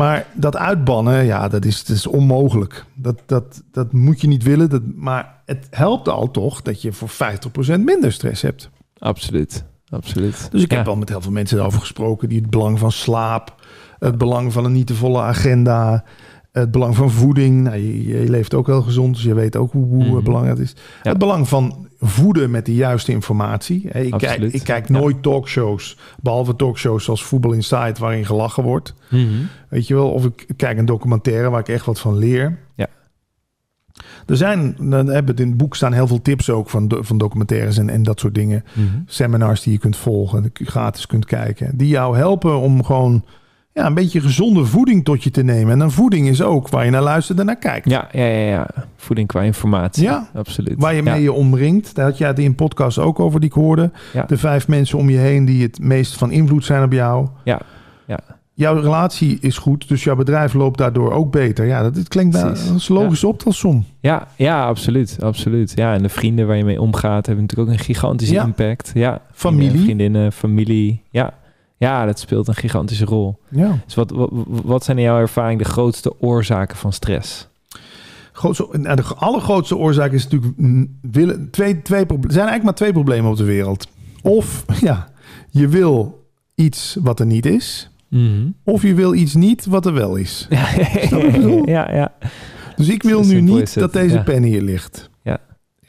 Maar dat uitbannen, ja, dat is, dat is onmogelijk. Dat, dat, dat moet je niet willen. Dat, maar het helpt al toch dat je voor 50% minder stress hebt. Absoluut. Absoluut. Dus ik Ja. heb al met heel veel mensen erover gesproken. Die het belang van slaap, het belang van een niet te volle agenda, het belang van voeding. Nou, je, je leeft ook heel gezond, dus je weet ook hoe, hoe Mhm. belangrijk het is. Ja. Het belang van voeden met de juiste informatie. Ik, kijk, ik kijk Ja. nooit talkshows, behalve talkshows zoals Voetbal Inside, waarin gelachen wordt. Mhm. Weet je wel, of ik kijk een documentaire waar ik echt wat van leer. Ja. Er zijn, dan hebben het in het boek staan heel veel tips ook van, van documentaires en, en dat soort dingen Mhm. seminars die je kunt volgen, gratis kunt kijken, die jou helpen om gewoon ja, een beetje gezonde voeding tot je te nemen. En dan voeding is ook waar je naar luistert en naar kijkt. Ja, ja, ja, ja. Voeding qua informatie. Ja. absoluut. Waar je Ja. mee je omringt. Daar had jij het in een podcast ook over die ik hoorde. Ja. De vijf mensen om je heen die het meest van invloed zijn op jou. Ja, ja. Jouw relatie is goed, dus jouw bedrijf loopt daardoor ook beter. Ja, dat, klinkt dat is een logische optelsom. Ja, ja, absoluut, absoluut. Ja, en de vrienden waar je mee omgaat hebben natuurlijk ook een gigantische impact. Ja, Familie. Vriendinnen, familie. Ja. Ja, dat speelt een gigantische rol. Ja. Dus wat, wat, wat zijn in jouw ervaring de grootste oorzaken van stress? grootste, nou, de allergrootste oorzaak is natuurlijk willen, twee, twee, er zijn eigenlijk maar twee problemen op de wereld. Of [laughs] ja, je wil iets wat er niet is, Mhm. of je wil iets niet wat er wel is. [laughs] Ja, ja, ja. Dus ik wil nu niet dat deze pen hier ligt.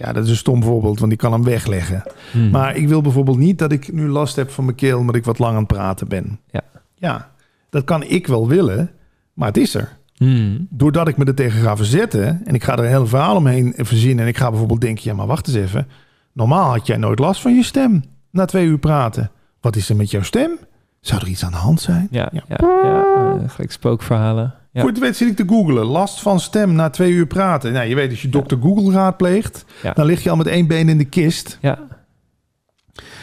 Ja. Dat is een stom voorbeeld, want ik kan hem wegleggen. Mhm. Maar ik wil bijvoorbeeld niet dat ik nu last heb van mijn keel omdat ik wat lang aan het praten ben. Ja. Ja, dat kan ik wel willen, maar het is er. Mhm. Doordat ik me er tegen ga verzetten en ik ga er een hele verhaal omheen verzinnen en ik ga bijvoorbeeld denken, ja maar wacht eens even. Normaal had jij nooit last van je stem na twee uur praten. Wat is er met jouw stem? Zou er iets aan de hand zijn? Ja, Ja. ja. ja, eh, gelijk spookverhalen. Ja. Voor weet zit ik te googlen. Last van stem na twee uur praten. Nou, je weet, als je dokter Google raadpleegt, dan lig je al met één been in de kist. Ja,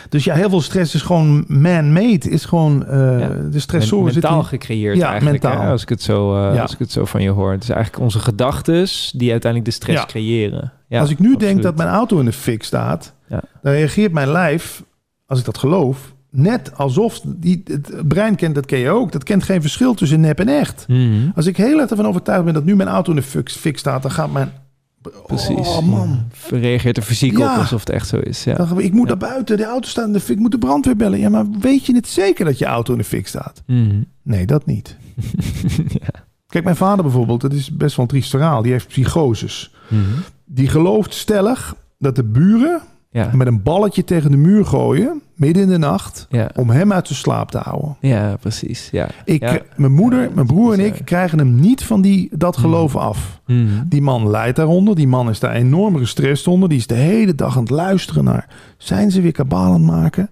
Dus ja, heel veel stress is gewoon man-made. Is gewoon eh, Ja. de stressoren Men- mentaal gecreëerd Ja, eigenlijk. mentaal. Hè? Als, ik het zo, eh, Ja. als ik het zo van je hoor. Het is eigenlijk onze gedachtes die uiteindelijk de stress creëren. Ja, als ik nu denk dat mijn auto in de fik staat, dan reageert mijn lijf, als ik dat geloof, net alsof die, het brein kent, dat ken je ook. Dat kent geen verschil tussen nep en echt. Mhm. Als ik heel erg ervan overtuigd ben dat nu mijn auto in de fik, staat, dan gaat mijn. Precies. Oh man. Reageert er fysiek Ja. op alsof het echt zo is. Ja. Dan ik moet Ja. naar buiten, de auto staat in de fik, ik moet de brandweer bellen. Ja, maar weet je het zeker dat je auto in de fik staat? Mhm. Nee, dat niet. [laughs] ja. Kijk, mijn vader bijvoorbeeld, dat is best wel een triest verhaal. Die heeft psychoses. Mhm. Die gelooft stellig dat de buren met een balletje tegen de muur gooien, midden in de nacht, Ja. om hem uit de slaap te houden. ja, precies. Ja. Ik, Ja. Mijn moeder, mijn broer en ik krijgen hem niet van die, dat geloof af. Mhm. Die man lijdt daaronder. Die man is daar enorm gestrest onder. Die is de hele dag aan het luisteren naar... zijn ze weer kabaal aan het maken?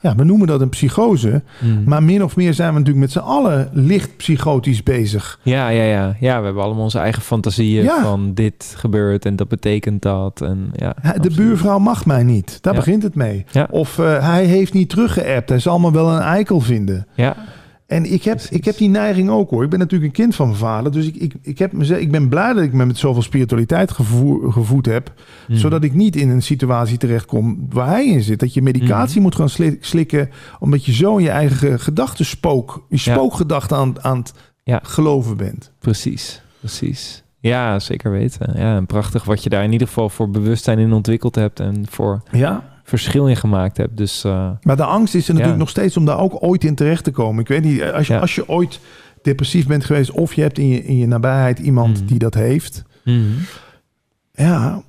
Ja. We noemen dat een psychose. Mhm. Maar min of meer zijn we natuurlijk met z'n allen licht psychotisch bezig. Ja, ja, ja. Ja, we hebben allemaal onze eigen fantasieën Ja. van dit gebeurt en dat betekent dat. En, ja, De absoluut. buurvrouw mag mij niet. Daar Ja. begint het mee. Ja. Of eh, hij heeft niet teruggeappt. Hij zal me wel een eikel vinden. Ja, En ik heb, Precies. ik heb die neiging ook hoor. Ik ben natuurlijk een kind van mijn vader. Dus ik, ik, ik, heb mezelf, ik ben blij dat ik me met zoveel spiritualiteit gevoer, gevoed heb. Mhm. Zodat ik niet in een situatie terechtkom waar hij in zit. Dat je medicatie Mhm. moet gaan sli- slikken. Omdat je zo in je eigen gedachtenspook, je Ja. spookgedachten aan, aan het Ja. geloven bent. Precies, precies. Ja, zeker weten. Ja, en prachtig wat je daar in ieder geval voor bewustzijn in ontwikkeld hebt en voor Ja. Verschil in gemaakt hebt. Dus eh, Maar de angst is er natuurlijk Ja. nog steeds om daar ook ooit in terecht te komen. Ik weet niet, als je, Ja. als je ooit depressief bent geweest... of je hebt in je, in je nabijheid iemand Mhm. die dat heeft... mhm. Ja,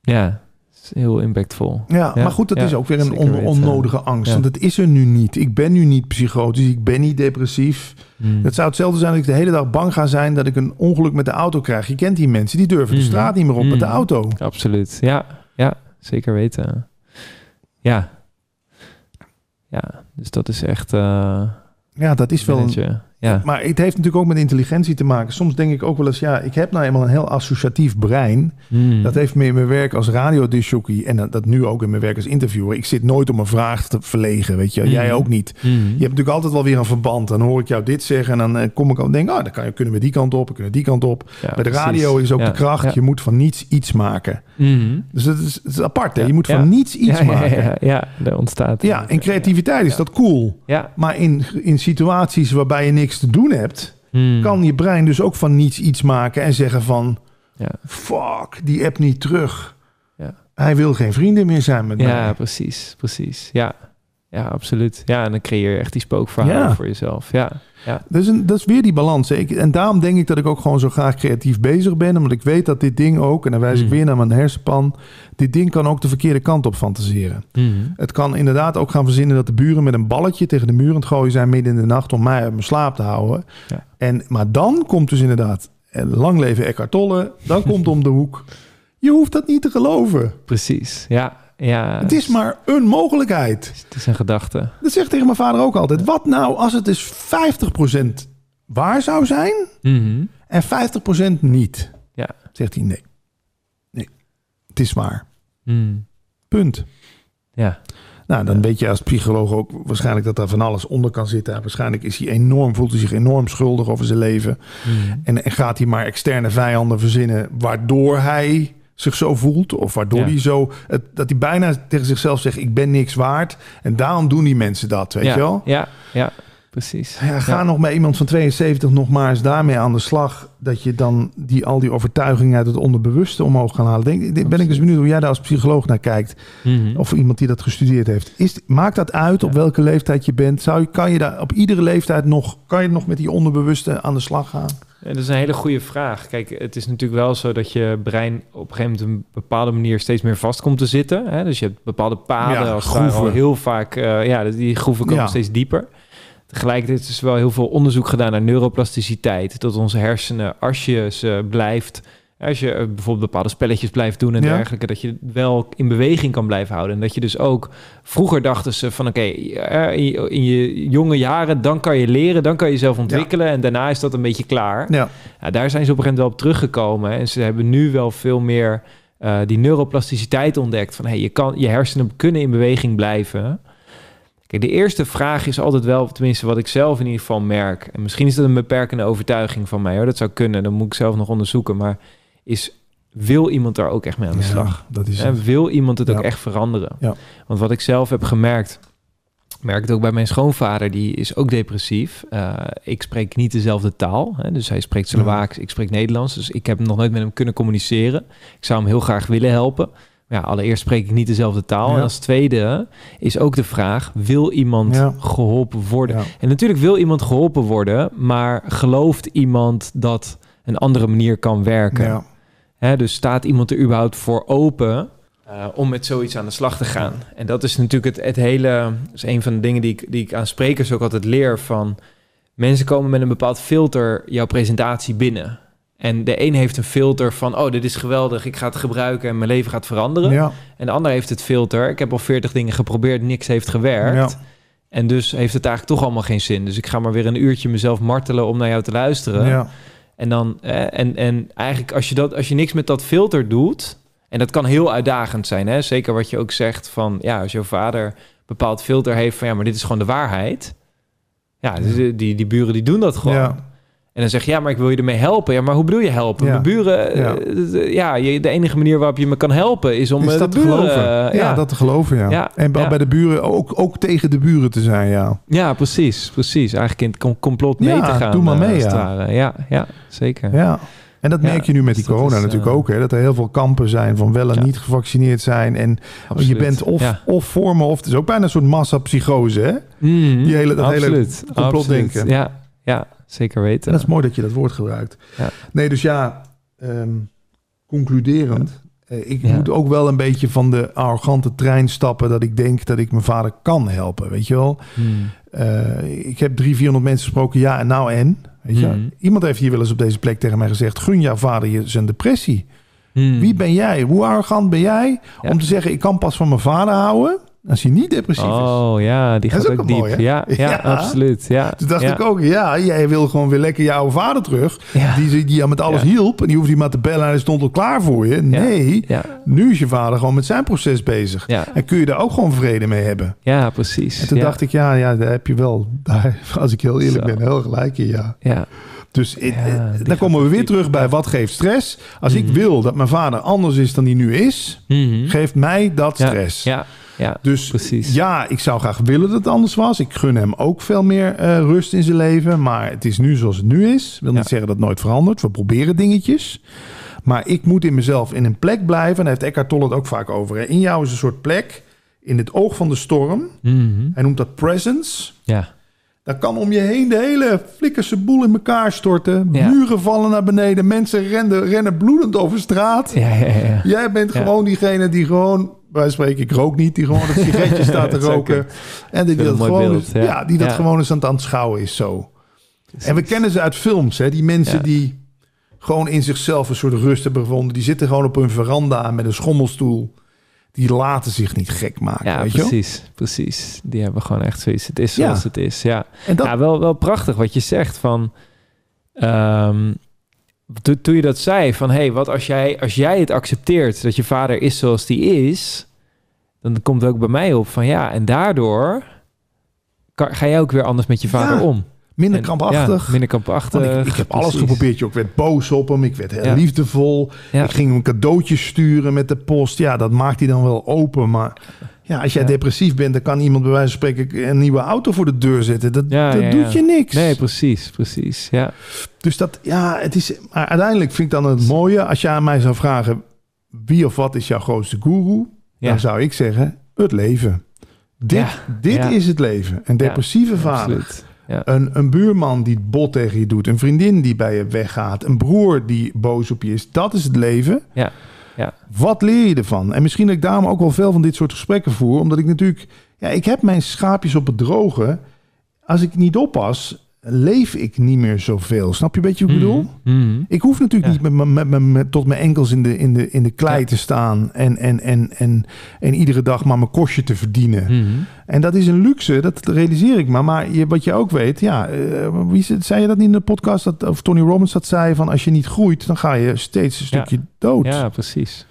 ja, is heel impactvol. Ja, Ja, maar goed, dat ja, is ook weer een on- onnodige angst. Ja. Want het is er nu niet. Ik ben nu niet psychotisch, ik ben niet depressief. Mhm. Het zou hetzelfde zijn dat ik de hele dag bang ga zijn dat ik een ongeluk met de auto krijg. Je kent die mensen, die durven de Mhm. straat niet meer op met de auto. Absoluut. Ja, ja, zeker weten. Ja. Ja, dus dat is echt... eh Ja, dat is wel... Een. Ja. maar het heeft natuurlijk ook met intelligentie te maken. Soms denk ik ook wel eens, ja, ik heb nou eenmaal een heel associatief brein. Mhm. Dat heeft me in mijn werk als radiodisjockey en dat- dat nu ook in mijn werk als interviewer. Ik zit nooit om een vraag te verlegen, weet je. Mhm. Jij ook niet. Mhm. Je hebt natuurlijk altijd wel weer een verband. Dan hoor ik jou dit zeggen en dan eh, kom ik al en denk, oh, dan kan je, kunnen we die kant op, we kunnen die kant op. Ja, Bij de precies. radio is ook Ja, de kracht, ja. je moet van niets iets maken. Dus dat is, het is apart, hè? Je moet van niets iets maken. Ja, Ja, ja, ja, ontstaat... in creativiteit is dat cool. Ja. Maar in, in situaties waarbij je niks te doen hebt, Mhm. kan je brein dus ook van niets iets maken en zeggen van, Ja. fuck, die app niet terug. Ja. Hij wil geen vrienden meer zijn met Ja, mij. precies, precies. Ja. Ja, absoluut. Ja, en dan creëer je echt die spookverhalen Ja. voor jezelf. Ja, ja. Dat is, een, dat is weer die balans. Ik, en daarom denk ik dat ik ook gewoon zo graag creatief bezig ben. Omdat ik weet dat dit ding ook, en dan wijs ik Mhm. weer naar mijn hersenpan. Dit ding kan ook de verkeerde kant op fantaseren. Mhm. Het kan inderdaad ook gaan verzinnen dat de buren met een balletje tegen de muur aan het gooien zijn midden in de nacht om mij uit mijn slaap te houden. Ja. En, maar dan komt dus inderdaad, eh, lang leven Eckhart Tolle, dan komt om de hoek. Je hoeft dat niet te geloven. Precies, ja. Ja. Het is maar een mogelijkheid. Het is een gedachte. Dat zegt tegen mijn vader ook altijd. Wat nou als het dus 50% waar zou zijn Mhm. en 50% niet? Ja. Zegt hij nee. Nee, het is waar. Mhm. Punt. Ja, Nou, dan weet je als psycholoog ook waarschijnlijk dat daar van alles onder kan zitten. Waarschijnlijk is hij enorm, voelt hij zich enorm schuldig over zijn leven. Mhm. En, en gaat hij maar externe vijanden verzinnen waardoor hij zich zo voelt. Of waardoor Ja. hij zo, het, dat hij bijna tegen zichzelf zegt, ik ben niks waard. En daarom doen die mensen dat, weet ja, je wel? Ja, ja, precies. Ja, ga nog met iemand van 72 nog maar eens daarmee aan de slag. Dat je dan die, al die overtuigingen uit het onderbewuste omhoog kan halen. Denk, ben ik dus benieuwd hoe jij daar als psycholoog naar kijkt. Mhm. Of iemand die dat gestudeerd heeft. Is, maakt dat uit op welke leeftijd je bent? Zou je, kan je daar op iedere leeftijd nog, kan je nog met die onderbewuste aan de slag gaan? Ja, dat is een hele goede vraag. Kijk, het is natuurlijk wel zo dat je brein op een gegeven moment een bepaalde manier steeds meer vast komt te zitten. Hè? Dus je hebt bepaalde paden Ja, als al heel vaak. eh, ja, die groeven komen Ja. steeds dieper. Tegelijkertijd is er wel heel veel onderzoek gedaan naar neuroplasticiteit. Dat onze hersenen, als je ze blijft, als je eh, bijvoorbeeld bepaalde spelletjes blijft doen en Ja. dergelijke, dat je wel in beweging kan blijven houden. En dat je dus ook, vroeger dachten ze van oké, eh, in, je- jonge jaren, dan kan je leren, dan kan je jezelf ontwikkelen en daarna is dat een beetje klaar. Ja, Ja, daar zijn ze op een gegeven moment wel op teruggekomen. En ze hebben nu wel veel meer eh, die neuroplasticiteit ontdekt. Van hey, je, kan, je hersenen kunnen in beweging blijven. Kijk, de eerste vraag is altijd wel, tenminste wat ik zelf in ieder geval merk. En misschien is dat een beperkende overtuiging van mij hoor. Dat zou kunnen, dat moet ik zelf nog onderzoeken. Maar is, wil iemand daar ook echt mee aan de Ja, slag? dat is En wil iemand het Ja. ook echt veranderen? Ja. Want wat ik zelf heb gemerkt, merk het ook bij mijn schoonvader, die is ook depressief. Eh, ik spreek niet dezelfde taal, hè, dus hij spreekt Slovaaks, ik spreek Nederlands. Dus ik heb nog nooit met hem kunnen communiceren. Ik zou hem heel graag willen helpen. Ja, allereerst spreek ik niet dezelfde taal. Ja. En als tweede is ook de vraag, wil iemand Ja. geholpen worden? Ja. En natuurlijk wil iemand geholpen worden, maar gelooft iemand dat een andere manier kan werken? Hè, dus staat iemand er überhaupt voor open eh, om met zoiets aan de slag te gaan? En dat is natuurlijk het, het hele... Dat is een van de dingen die ik, die ik aan sprekers ook altijd leer van... Mensen komen met een bepaald filter jouw presentatie binnen. En de een heeft een filter van... oh, dit is geweldig, ik ga het gebruiken en mijn leven gaat veranderen. Ja. En de ander heeft het filter... ik heb al veertig dingen geprobeerd, niks heeft gewerkt. Ja. En dus heeft het eigenlijk toch allemaal geen zin. Dus ik ga maar weer een uurtje mezelf martelen om naar jou te luisteren. Ja. En dan eh, en, en eigenlijk als je dat als je niks met dat filter doet, en dat kan heel uitdagend zijn, hè? Zeker wat je ook zegt van ja, als jouw vader een bepaald filter heeft van ja, maar dit is gewoon de waarheid. Ja, die, die, die buren die doen dat gewoon. Ja. En dan zeg je ja, maar ik wil je ermee helpen. Ja, maar hoe bedoel je helpen? Ja. Mijn buren, eh, Ja. je, de enige manier waarop je me kan helpen is om Is eh, dat de te buren, geloven? eh, ja, dat te geloven, ja. Ja, En bij de buren ook, ook tegen de buren te zijn, ja. ja, precies, precies. Eigenlijk in het com- complot mee te gaan. doe maar eh, mee, ja. Ja, ja, zeker. Ja. En dat merk je nu met die dus corona is, natuurlijk eh, ook. Hè? Dat er heel veel kampen zijn van wel en niet gevaccineerd zijn. En Absoluut. je bent of, of voor me of het is ook bijna een soort massapsychose. Hè? Mhm, Die hele- dat hele absoluut, complotdenken. absoluut. Ja, ja, zeker weten. En dat is mooi dat je dat woord gebruikt. Ja. Nee, dus ja, ehm, concluderend. eh, ik Ja. moet ook wel een beetje van de arrogante trein stappen... dat ik denk dat ik mijn vader kan helpen, weet je wel. Hmm. Eh, ik heb drie, vierhonderd mensen gesproken. Ja, en nou en? Weet je? Mhm. Iemand heeft hier wel eens op deze plek tegen mij gezegd... gun jouw vader je zijn depressie. Hmm. Wie ben jij? Hoe arrogant ben jij om te zeggen... ik kan pas van mijn vader houden als hij niet depressief is? Oh ja, die gaat ook diep. mooi, ja, ja, Ja. absoluut. Ja, Toen dacht ja. ik ook, ja, jij wil gewoon weer lekker je oude vader terug. Ja. Die, die jou met alles hielp. En die hoefde je maar te bellen en hij stond al klaar voor je. Nee, nu is je vader gewoon met zijn proces bezig. En kun je daar ook gewoon vrede mee hebben. ja, precies. En toen dacht ik, ja, ja, daar heb je wel, daar, [laughs] als ik heel eerlijk Zo. ben, heel gelijk in, ja. Ja, Dus eh, Ja, die dan komen we weer diep, terug bij wat geeft stress. Als ik Mhm. wil dat mijn vader anders is dan hij nu is, Mhm. geeft mij dat stress. ja, ja, Dus precies. ja, ik zou graag willen dat het anders was. Ik gun hem ook veel meer eh, rust in zijn leven. Maar het is nu zoals het nu is. Wil niet Ja. zeggen dat het nooit verandert. We proberen dingetjes. Maar ik moet in mezelf in een plek blijven. En daar heeft Eckhart Tolle het ook vaak over. Hè. In jou is een soort plek in het oog van de storm. Mhm. Hij noemt dat presence. Ja, Dan kan om je heen de hele flikkerse boel in elkaar storten. Ja. Muren vallen naar beneden. Mensen rennen, rennen bloedend over straat. ja, ja, ja. Jij bent gewoon diegene die gewoon, wij spreken, ik rook niet, die gewoon [laughs] een sigaretje staat te roken. En die vind dat, gewoon, beeld, ja. ja. die dat gewoon eens aan het aanschouwen is zo. En we kennen ze uit films, hè? die mensen die gewoon in zichzelf een soort rust hebben gevonden. Die zitten gewoon op hun veranda met een schommelstoel. Die laten zich niet gek maken, Ja, weet je precies, precies. Die hebben gewoon echt zoiets. Het is Ja. zoals het is, ja. En dat, Ja, wel, wel prachtig wat je zegt van... to- toen je dat zei van... hey, wat als jij, als jij het accepteert dat je vader is zoals die is... dan komt het ook bij mij op van ja, en daardoor... Kan, ga jij ook weer anders met je vader Ja, om. Minder En- krampachtig. Ja, minder krampachtig. Ik, ik heb alles geprobeerd. Ik werd boos op hem. Ik werd heel Ja. liefdevol. Ja. Ik ging hem cadeautjes sturen met de post. Ja, dat maakt hij dan wel open. Maar Ja, als jij depressief bent, dan kan iemand bij wijze van spreken een nieuwe auto voor de deur zetten. Dat, dat doet je niks. Nee, precies, precies. Ja. Dus dat, ja, het is. Maar uiteindelijk vind ik dan het mooie als je aan mij zou vragen: wie of wat is jouw grootste guru? Dan zou ik zeggen: het leven. Dit, dit is het leven. Een depressieve vader. Ja. Een, een buurman die bot tegen je doet. Een vriendin die bij je weggaat. Een broer die boos op je is. Dat is het leven. Ja. Ja. Wat leer je ervan? En misschien dat ik daarom ook wel veel van dit soort gesprekken voer. Omdat ik natuurlijk... Ja, ik heb mijn schaapjes op het droge. Als ik niet oppas, leef ik niet meer zoveel. Snap je een beetje wat ik bedoel? Mhm. Mhm. Ik hoef natuurlijk Ja. niet met, met, met, met- tot mijn enkels in de, in de, in de klei Ja. te staan. En, en, en, en, en iedere dag maar mijn kostje te verdienen. Mhm. En dat is een luxe, dat realiseer ik me. Maar je, wat je ook weet, ja, eh, wie zei- je dat niet in de podcast? Dat, of Tony Robbins dat zei van als je niet groeit, dan ga je steeds een Ja. stukje dood. Ja, precies.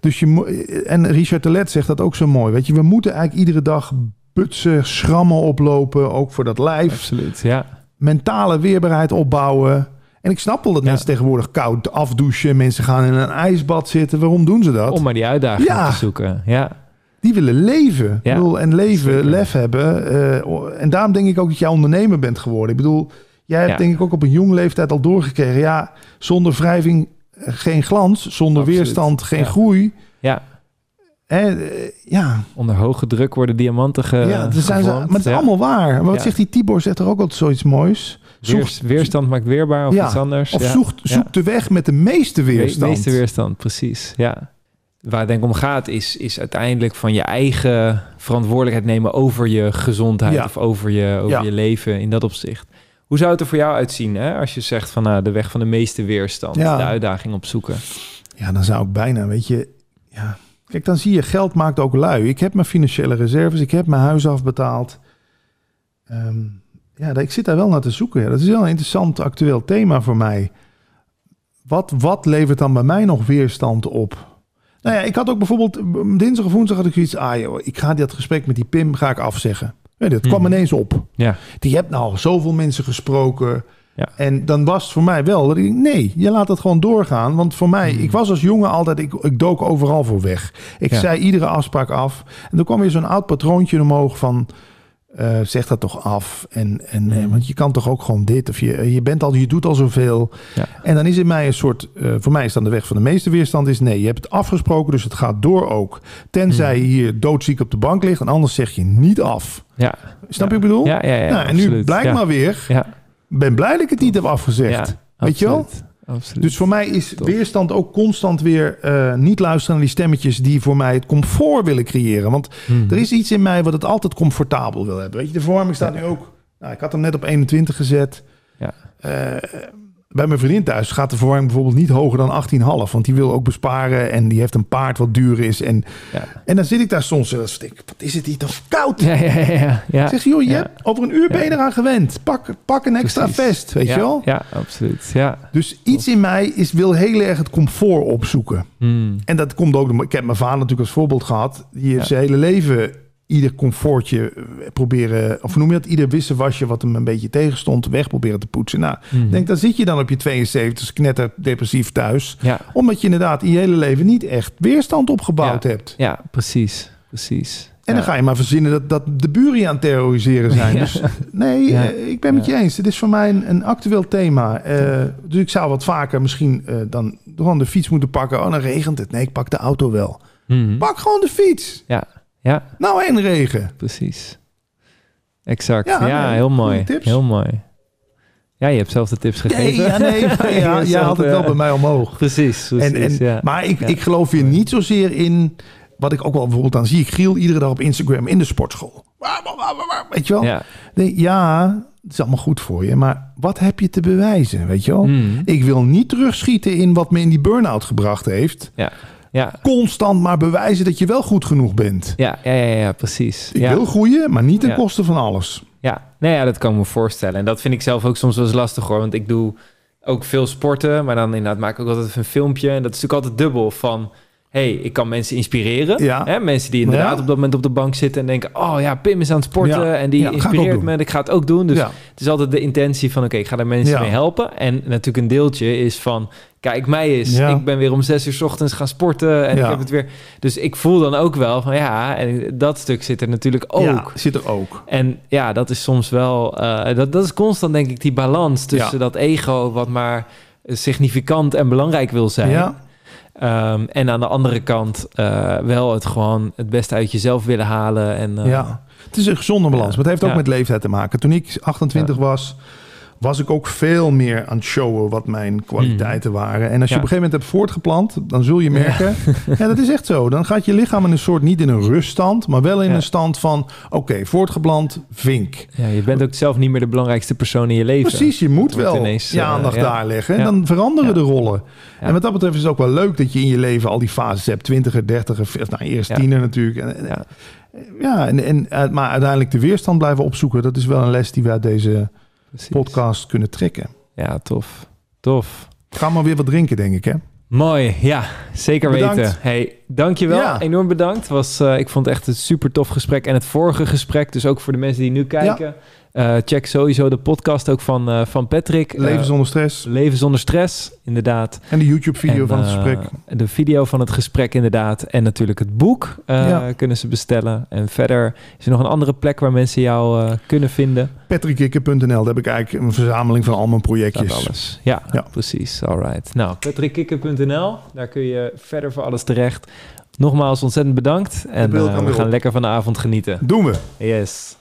Dus je en Richard Telet zegt dat ook zo mooi. Weet je, we moeten eigenlijk iedere dag butsen, schrammen oplopen, ook voor dat lijf, Absoluut. Ja. Mentale weerbaarheid opbouwen. En ik snap wel dat Ja. mensen tegenwoordig koud afdouchen, mensen gaan in een ijsbad zitten. Waarom doen ze dat? Om maar die uitdaging Ja. te zoeken. Ja. Die willen leven. Ja, Ik bedoel, en leven, zeker. lef hebben. eh, en daarom denk ik ook dat jij ondernemer bent geworden. Ik bedoel, jij hebt denk ik ook op een jonge leeftijd al doorgekregen. Ja, zonder wrijving eh, geen glans. Zonder Absoluut. weerstand geen groei. ja. Hè, eh, ja, Onder hoge druk worden diamanten ge ja er zijn ze, maar het is Ja. allemaal waar. Maar wat Ja. zegt die Tibor? Zegt er ook altijd zoiets moois. Zoek, Weers- weerstand maakt weerbaar of Ja. iets anders. of ja. zoek, Ja. zoek de weg met de meeste De weerstand. meeste weerstand, precies. Ja. Waar het denk ik om gaat, is, is uiteindelijk van je eigen verantwoordelijkheid nemen over je gezondheid of over, je, over je leven in dat opzicht. Hoe zou het er voor jou uitzien hè? als je zegt van nou, de weg van de meeste weerstand, Ja. de uitdaging opzoeken? Ja, dan zou ik bijna, weet je... Ja. Kijk, dan zie je, geld maakt ook lui. Ik heb mijn financiële reserves, ik heb mijn huis afbetaald. Ehm, ja, ik zit daar wel naar te zoeken. Ja. Dat is wel een interessant actueel thema voor mij. Wat, wat levert dan bij mij nog weerstand op? Nou ja, ik had ook bijvoorbeeld dinsdag of woensdag had ik zoiets... Ah joh, ik ga dat gesprek met die Pim ga ik afzeggen. Dat kwam Mhm. ineens op. Ja, Die hebt nou zoveel mensen gesproken. Ja. En dan was het voor mij wel dat ik nee, je laat het gewoon doorgaan. Want voor mij, Hmm. ik was als jongen altijd, ik, ik dook overal voor weg. Ik Ja. zei iedere afspraak af. En dan kwam weer zo'n oud patroontje omhoog van, eh, zeg dat toch af. En, en eh, Hmm. want je kan toch ook gewoon dit. Of je, je bent al, je doet al zoveel. Ja. En dan is in mij een soort, eh, voor mij is dan de weg van de meeste weerstand is nee, je hebt het afgesproken, dus het gaat door ook. Tenzij Hmm. je hier doodziek op de bank ligt en anders zeg je niet af. ja. Snap je wat ik bedoel? Ja, ja, ja, nou, en nu blijkt maar weer, Ja, ben blij dat ik het niet heb afgezegd. ja, Weet je wel? absoluut. Dus voor mij is Top. weerstand ook constant weer eh, niet luisteren naar die stemmetjes die voor mij het comfort willen creëren. Want Hmm. er is iets in mij wat het altijd comfortabel wil hebben. Weet je, de verwarming staat nu ook. Nou, ik had hem net op 21 gezet. Ja. Eh, bij mijn vriendin thuis gaat de verwarming bijvoorbeeld niet hoger dan 18,5. Want die wil ook besparen en die heeft een paard wat duur is. En, Ja. en dan zit ik daar soms en dan denk ik, wat is het hier toch koud? Ja, ja, ja, ja. zeg, joh, je Ja. hebt over een uur ben je eraan gewend. Pak, pak een extra Precies. vest, weet je wel? Ja, absoluut. Ja. Dus iets in mij is, wil heel erg het comfort opzoeken. Hmm. En dat komt ook. Ik heb mijn vader natuurlijk als voorbeeld gehad. Die heeft zijn hele leven ieder comfortje eh, proberen. Of noem je dat? Ieder wisselwasje wat hem een beetje tegenstond, weg proberen te poetsen. Nou, Hmm. ik denk, dan zit je dan op je 72 knetter depressief thuis. Ja. Omdat je inderdaad in je hele leven niet echt weerstand opgebouwd Ja. hebt. ja, precies. Precies. En ja. dan ga je maar verzinnen dat, dat de buren je aan het terroriseren zijn. Dus nee, eh, ik ben met je eens. Het is voor mij een, een actueel thema. Eh, dus ik zou wat vaker misschien dan gewoon de fiets moeten pakken. Oh, dan regent het. Nee, ik pak de auto wel. Mhm. Pak gewoon de fiets. Ja, ja, Nou en regen. precies. Exact. Ja, Ja, nee, heel mooi. tips. Heel mooi. Ja, je hebt zelf de tips gegeven. Nee, [laughs] ja, nee, ja, jij had het wel eh, bij mij omhoog. Precies, precies. En, en, ja. Maar ik, ik geloof weer niet zozeer in... Wat ik ook wel bijvoorbeeld dan zie. Ik Giel iedere dag op Instagram in de sportschool. Weet je wel? ja. Nee, ja, het is allemaal goed voor je. Maar wat heb je te bewijzen? Weet je wel? Mhm. Ik wil niet terugschieten in wat me in die burn-out gebracht heeft. ja. Ja. Constant maar bewijzen dat je wel goed genoeg bent. Ja, ja, ja, ja, precies. Ik wil groeien, maar niet ten koste van alles. Ja, nou ja, dat kan ik me voorstellen. En dat vind ik zelf ook soms wel eens lastig hoor. Want ik doe ook veel sporten, maar dan inderdaad maak ik ook altijd even een filmpje. En dat is natuurlijk altijd dubbel van... hey, ik kan mensen inspireren. Ja. Hè? Mensen die inderdaad Ja. op dat moment op de bank zitten en denken... oh ja, Pim is aan het sporten Ja. en die inspireert me en ik ga het ook doen. Dus het is altijd de intentie van... oké, ik ga daar mensen mee helpen. En natuurlijk een deeltje is van... kijk mij eens, ik ben weer om zes uur 's ochtends gaan sporten... en ik heb het weer... Dus ik voel dan ook wel van ja, en dat stuk zit er natuurlijk ook. Zit er ook. En ja, dat is soms wel... eh, dat, dat is constant denk ik die balans tussen dat ego... wat maar significant en belangrijk wil zijn... Ehm, en aan de andere kant eh, wel het gewoon het beste uit jezelf willen halen. En, eh, ja. Het is een gezonde balans. Maar het heeft ook met leeftijd te maken. Toen ik 28 was, was ik ook veel meer aan het showen wat mijn kwaliteiten waren. En als je Ja. op een gegeven moment hebt voortgeplant, dan zul je merken... [laughs] Ja. dat is echt zo. Dan gaat je lichaam in een soort, niet in een ruststand, maar wel in Ja. een stand van... Oké, voortgeplant, vink. Ja, je bent ook zelf niet meer de belangrijkste persoon in je leven. Precies, je moet Dat wel ineens, je eh, aandacht daar leggen. En dan veranderen de rollen. En wat dat betreft is het ook wel leuk dat je in je leven al die fases hebt. Twintiger, dertiger, nou eerst tiener natuurlijk. En, ja, en, en, eh, maar uiteindelijk de weerstand blijven opzoeken. Dat is wel een les die we uit deze Precies. podcast kunnen trekken. Ja, tof. Tof. Ga maar weer wat drinken, denk ik, hè? Mooi, ja, zeker Bedankt. weten. Hey, dankjewel. Ja. Enorm bedankt. Was, eh, ik vond het echt een super tof gesprek. En het vorige gesprek, dus ook voor de mensen die nu kijken. Eh, check sowieso de podcast ook van, eh, van Patrick. Eh, Leven zonder stress. Leven zonder stress, inderdaad. En de YouTube-video van het eh, gesprek. de video van het gesprek inderdaad. En natuurlijk het boek eh, Ja. kunnen ze bestellen. En verder is er nog een andere plek waar mensen jou eh, kunnen vinden. Patrickkikker.nl, daar heb ik eigenlijk een verzameling van al mijn projectjes. Dat alles. Ja, Ja. precies. Alright. Nou, patrickkikker.nl. Daar kun je verder voor alles terecht. Nogmaals ontzettend bedankt. En eh, we gaan lekker van de avond genieten. Doen we. Yes.